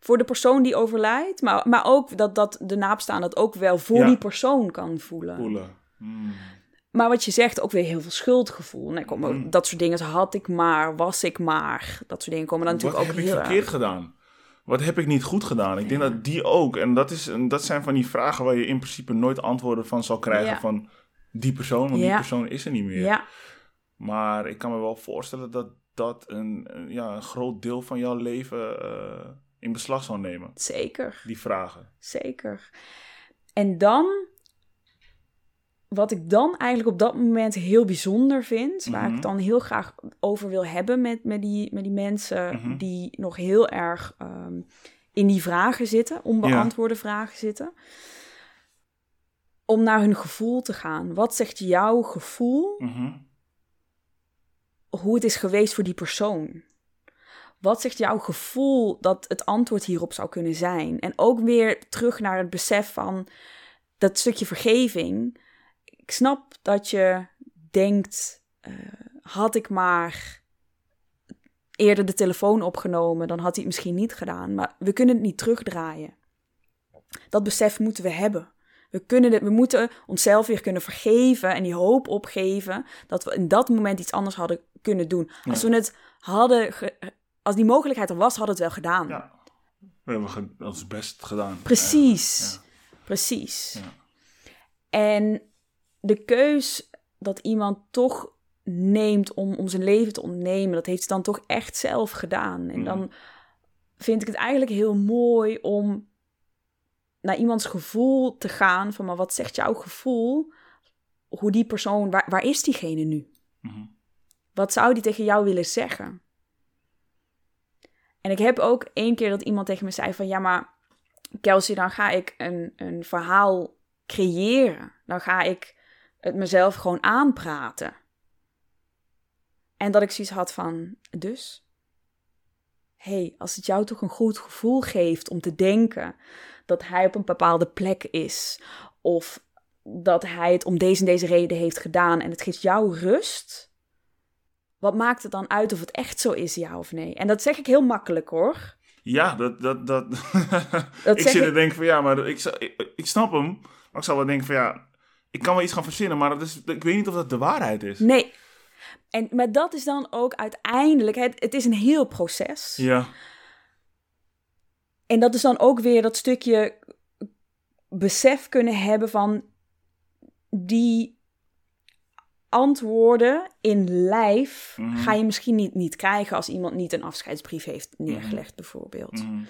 Speaker 3: Voor de persoon die overlijdt, maar, maar ook dat, dat de naapstaan dat ook wel voor
Speaker 2: Ja.
Speaker 3: die persoon kan voelen.
Speaker 2: Voelen. Hmm.
Speaker 3: Maar wat je zegt, ook weer heel veel schuldgevoel. Nee, komen ook
Speaker 2: Mm.
Speaker 3: Dat soort dingen had ik maar, was ik maar. Dat soort dingen komen dan
Speaker 2: Wat
Speaker 3: natuurlijk
Speaker 2: heb
Speaker 3: ook
Speaker 2: ik
Speaker 3: heel
Speaker 2: verkeerd
Speaker 3: erg.
Speaker 2: gedaan? Wat heb ik niet goed gedaan? Ik denk dat die ook. En dat, is, en dat zijn van die vragen waar je in principe nooit antwoorden van zal krijgen
Speaker 3: Ja.
Speaker 2: van die persoon. Want die persoon is er niet meer.
Speaker 3: Ja,
Speaker 2: Maar ik kan me wel voorstellen dat dat een, ja, een groot deel van jouw leven eh, in beslag zal nemen.
Speaker 3: zeker.
Speaker 2: Die vragen.
Speaker 3: Zeker. En dan, wat ik dan eigenlijk op dat moment heel bijzonder vind, waar ik
Speaker 2: Mhm.
Speaker 3: het dan heel graag over wil hebben met, met, die, met die mensen
Speaker 2: Mhm.
Speaker 3: die nog heel erg ehm, in die vragen zitten, onbeantwoorde vragen zitten. Om naar hun gevoel te gaan. Wat zegt jouw gevoel
Speaker 2: Mhm.
Speaker 3: Hoe het is geweest voor die persoon. Wat zegt jouw gevoel dat het antwoord hierop zou kunnen zijn? En ook weer terug naar het besef van dat stukje vergeving. Ik snap dat je denkt, eh, had ik maar eerder de telefoon opgenomen, dan had hij het misschien niet gedaan. Maar we kunnen het niet terugdraaien. Dat besef moeten we hebben. We, kunnen het, we moeten onszelf weer kunnen vergeven en die hoop opgeven dat we in dat moment iets anders hadden kunnen doen. Als we het hadden, als die mogelijkheid er was, hadden we het wel gedaan.
Speaker 2: Ja. We hebben ons best gedaan.
Speaker 3: Precies.
Speaker 2: eigenlijk.
Speaker 3: Precies.
Speaker 2: Ja.
Speaker 3: En de keus dat iemand toch neemt om, om zijn leven te ontnemen, dat heeft ze dan toch echt zelf gedaan. En
Speaker 2: Mm.
Speaker 3: dan vind ik het eigenlijk heel mooi om naar iemands gevoel te gaan van, maar wat zegt jouw gevoel? Hoe die persoon, waar, waar is diegene nu?
Speaker 2: Mhm.
Speaker 3: Wat zou die tegen jou willen zeggen? En ik heb ook één keer dat iemand tegen me zei van... ja, maar Kelsey, dan ga ik een, een verhaal creëren. Dan ga ik het mezelf gewoon aanpraten. En dat ik zoiets had van, dus? hey, als het jou toch een goed gevoel geeft om te denken dat hij op een bepaalde plek is... of dat hij het om deze en deze reden heeft gedaan en het geeft jou rust... Wat maakt het dan uit of het echt zo is, ja of nee? En dat zeg ik heel makkelijk hoor.
Speaker 2: Ja, dat... dat, dat
Speaker 3: Dat
Speaker 2: ik zit
Speaker 3: ik-
Speaker 2: te denken van ja, maar ik, ik, ik snap hem. Maar ik zou wel denken van ja, ik kan wel iets gaan verzinnen, maar dat is, ik weet niet of dat de waarheid is.
Speaker 3: Nee. En, maar dat is dan ook uiteindelijk, het, het is een heel proces.
Speaker 2: Ja,
Speaker 3: En dat is dan ook weer dat stukje besef kunnen hebben van die antwoorden in lijf
Speaker 2: Mhm.
Speaker 3: ga je misschien niet, niet krijgen als iemand niet een afscheidsbrief heeft neergelegd, bijvoorbeeld.
Speaker 2: Mhm.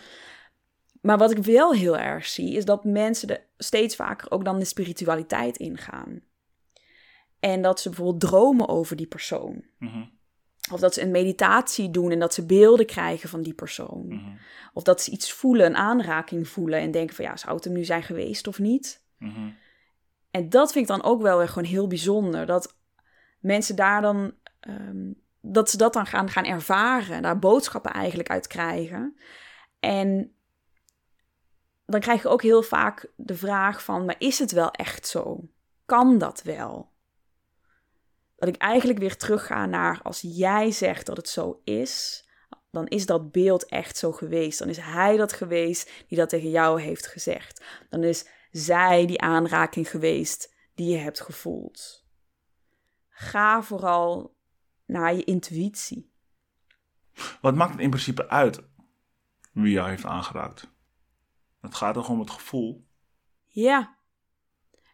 Speaker 3: Maar wat ik wel heel erg zie, is dat mensen er steeds vaker ook dan de spiritualiteit ingaan. En dat ze bijvoorbeeld dromen over die persoon. Of dat ze een meditatie doen en dat ze beelden krijgen van die persoon.
Speaker 2: Mhm.
Speaker 3: Of dat ze iets voelen, een aanraking voelen en denken van ja, zou het hem nu zijn geweest of niet?
Speaker 2: Mhm.
Speaker 3: En dat vind ik dan ook wel weer gewoon heel bijzonder. Dat mensen daar dan, ehm, dat ze dat dan gaan, gaan ervaren, daar boodschappen eigenlijk uit krijgen. En dan krijg je ook heel vaak de vraag van, maar is het wel echt zo? Kan dat wel? Dat ik eigenlijk weer terugga naar als jij zegt dat het zo is, dan is dat beeld echt zo geweest. Dan is hij dat geweest die dat tegen jou heeft gezegd. Dan is zij die aanraking geweest die je hebt gevoeld. Ga vooral naar je intuïtie.
Speaker 2: Wat maakt het in principe uit wie jou heeft aangeraakt? Het gaat toch om het gevoel.
Speaker 3: Ja.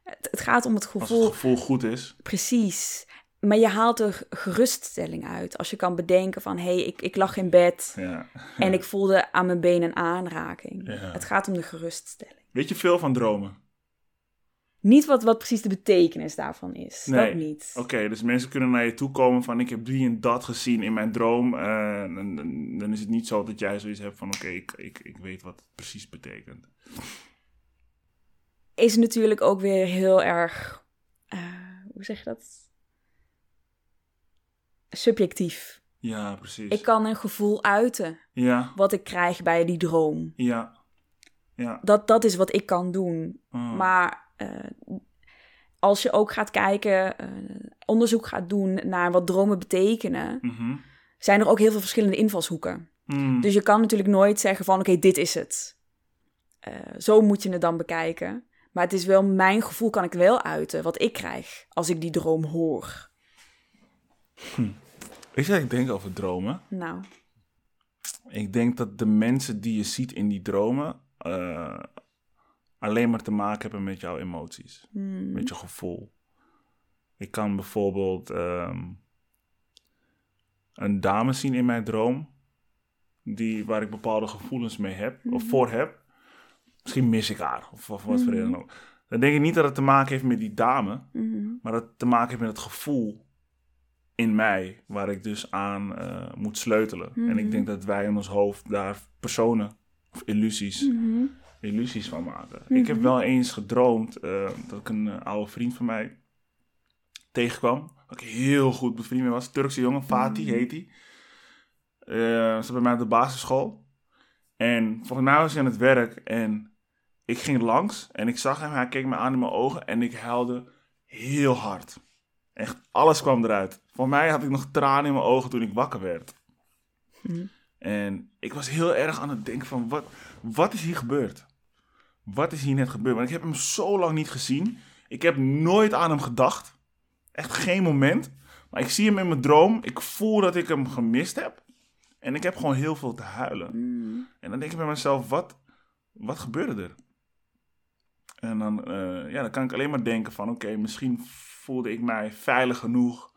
Speaker 3: Het, het gaat om het
Speaker 2: Als
Speaker 3: gevoel.
Speaker 2: het gevoel goed is.
Speaker 3: Precies. Maar je haalt er geruststelling uit. Als je kan bedenken van, hé, hey, ik, ik lag in bed
Speaker 2: Ja.
Speaker 3: en ik voelde aan mijn been een aanraking.
Speaker 2: Ja.
Speaker 3: Het gaat om de geruststelling.
Speaker 2: Weet je veel van dromen?
Speaker 3: Niet wat, wat precies de betekenis daarvan is.
Speaker 2: Nee.
Speaker 3: Dat niet.
Speaker 2: Oké, dus mensen kunnen naar je toe komen van ik heb die en dat gezien in mijn droom. eh, en, en dan is het niet zo dat jij zoiets hebt van oké, ik, ik, ik weet wat het precies betekent.
Speaker 3: Is natuurlijk ook weer heel erg, eh, hoe zeg je dat? Subjectief.
Speaker 2: Ja, precies.
Speaker 3: Ik kan een gevoel uiten
Speaker 2: Ja,
Speaker 3: wat ik krijg bij die droom.
Speaker 2: ja, ja.
Speaker 3: Dat, dat is wat ik kan doen.
Speaker 2: Mm.
Speaker 3: Maar eh, als je ook gaat kijken, eh, onderzoek gaat doen naar wat dromen betekenen,
Speaker 2: Mhm.
Speaker 3: zijn er ook heel veel verschillende invalshoeken.
Speaker 2: Mm.
Speaker 3: Dus je kan natuurlijk nooit zeggen van oké, dit is het. Eh, zo moet je het dan bekijken. Maar het is wel mijn gevoel kan ik wel uiten wat ik krijg als ik die droom hoor.
Speaker 2: Weet je wat ik denk over dromen?
Speaker 3: Nou,
Speaker 2: Ik denk dat de mensen die je ziet in die dromen eh, alleen maar te maken hebben met jouw emoties,
Speaker 3: hmm,
Speaker 2: met je gevoel. Ik kan bijvoorbeeld ehm, een dame zien in mijn droom, die, waar ik bepaalde gevoelens mee heb, of voor heb. Misschien mis ik haar, of, of wat voor reden dan ook. Dan denk ik niet dat het te maken heeft met die dame, maar dat het te maken heeft met het gevoel in mij, waar ik dus aan eh, moet sleutelen. En ik denk dat wij in ons hoofd daar personen of illusies,
Speaker 3: mhm,
Speaker 2: illusies van maken. Ik heb wel eens gedroomd eh, dat ik een eh, oude vriend van mij tegenkwam. Dat ik heel goed bevriend mee was. Turkse jongen, Fatih heet hij. Zat bij mij op de basisschool. En volgens mij was hij aan het werk en ik ging langs en ik zag hem. Hij keek me aan in mijn ogen en ik huilde heel hard. Echt, alles kwam eruit. Voor mij had ik nog tranen in mijn ogen toen ik wakker werd.
Speaker 3: mhm.
Speaker 2: En ik was heel erg aan het denken van, wat, wat is hier gebeurd? Wat is hier net gebeurd? Want ik heb hem zo lang niet gezien. Ik heb nooit aan hem gedacht. Echt geen moment. Maar ik zie hem in mijn droom. Ik voel dat ik hem gemist heb. En ik heb gewoon heel veel te huilen.
Speaker 3: mhm.
Speaker 2: En dan denk ik bij mezelf, wat, wat gebeurde er? En dan, eh, ja, dan kan ik alleen maar denken van, oké, misschien voelde ik mij veilig genoeg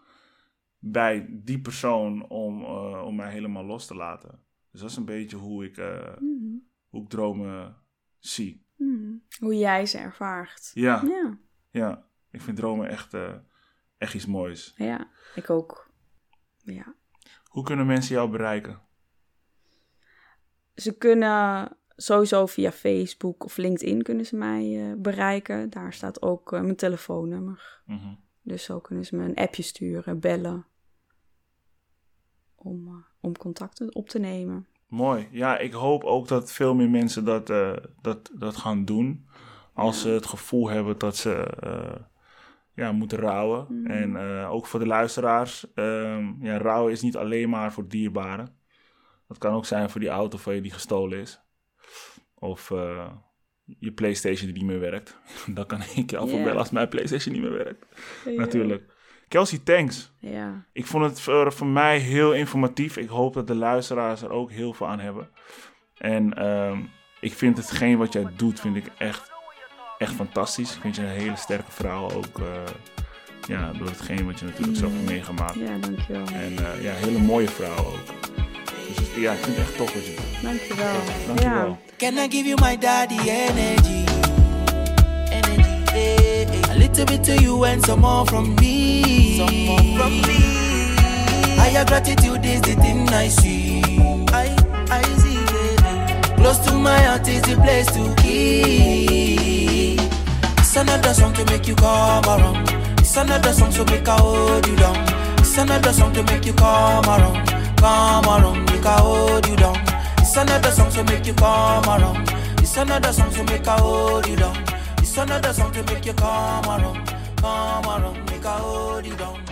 Speaker 2: bij die persoon om, eh, om mij helemaal los te laten. Dus dat is een beetje hoe ik, eh,
Speaker 3: Mhm.
Speaker 2: hoe ik dromen zie.
Speaker 3: Mhm. Hoe jij ze ervaart.
Speaker 2: Ja,
Speaker 3: Ja,
Speaker 2: ja. Ik vind dromen echt, eh, echt iets moois.
Speaker 3: ja, ik ook. Ja.
Speaker 2: Hoe kunnen mensen jou bereiken?
Speaker 3: Ze kunnen sowieso via Facebook of LinkedIn kunnen ze mij bereiken. Daar staat ook mijn telefoonnummer.
Speaker 2: Mhm.
Speaker 3: Dus zo kunnen ze me een appje sturen, bellen. Om, eh, om contact op te nemen.
Speaker 2: Mooi. Ja, ik hoop ook dat veel meer mensen dat, eh, dat, dat gaan doen. Als ze het gevoel hebben dat ze eh, ja, moeten rouwen. En eh, ook voor de luisteraars. ehm, ja, rouwen is niet alleen maar voor dierbaren. Dat kan ook zijn voor die auto van je die gestolen is. Of je Playstation die niet meer werkt. Dan kan ik voor
Speaker 3: Ja.
Speaker 2: bellen als mijn Playstation niet meer werkt. Natuurlijk. Kelsey, thanks.
Speaker 3: Ja,
Speaker 2: Ik vond het voor, voor mij heel informatief. Ik hoop dat de luisteraars er ook heel veel aan hebben. En ehm, ik vind hetgeen wat jij doet, vind ik echt, echt fantastisch. Ik vind je een hele sterke vrouw ook. eh, ja, door hetgeen wat je natuurlijk zelf hebt meegemaakt.
Speaker 3: ja dankjewel.
Speaker 2: En eh, ja, hele mooie vrouw ook. Dus ja, ik vind het echt tof wat je doet.
Speaker 3: Dankjewel.
Speaker 2: Dankjewel.
Speaker 3: Ja.
Speaker 4: Can I give you my daddy energy? Little bit to you and some more from me. Some more from me. Higher gratitude is the thing I see. I, I see, baby. Close to my heart is the place to keep. It's another song to make you come around. It's another song to make I hold you down. It's another song to make you come around. Come around, make I hold you down. It's another song to make you come around. It's another song to make I hold you down. It's another song to make you come around. Come around, make I hold you down.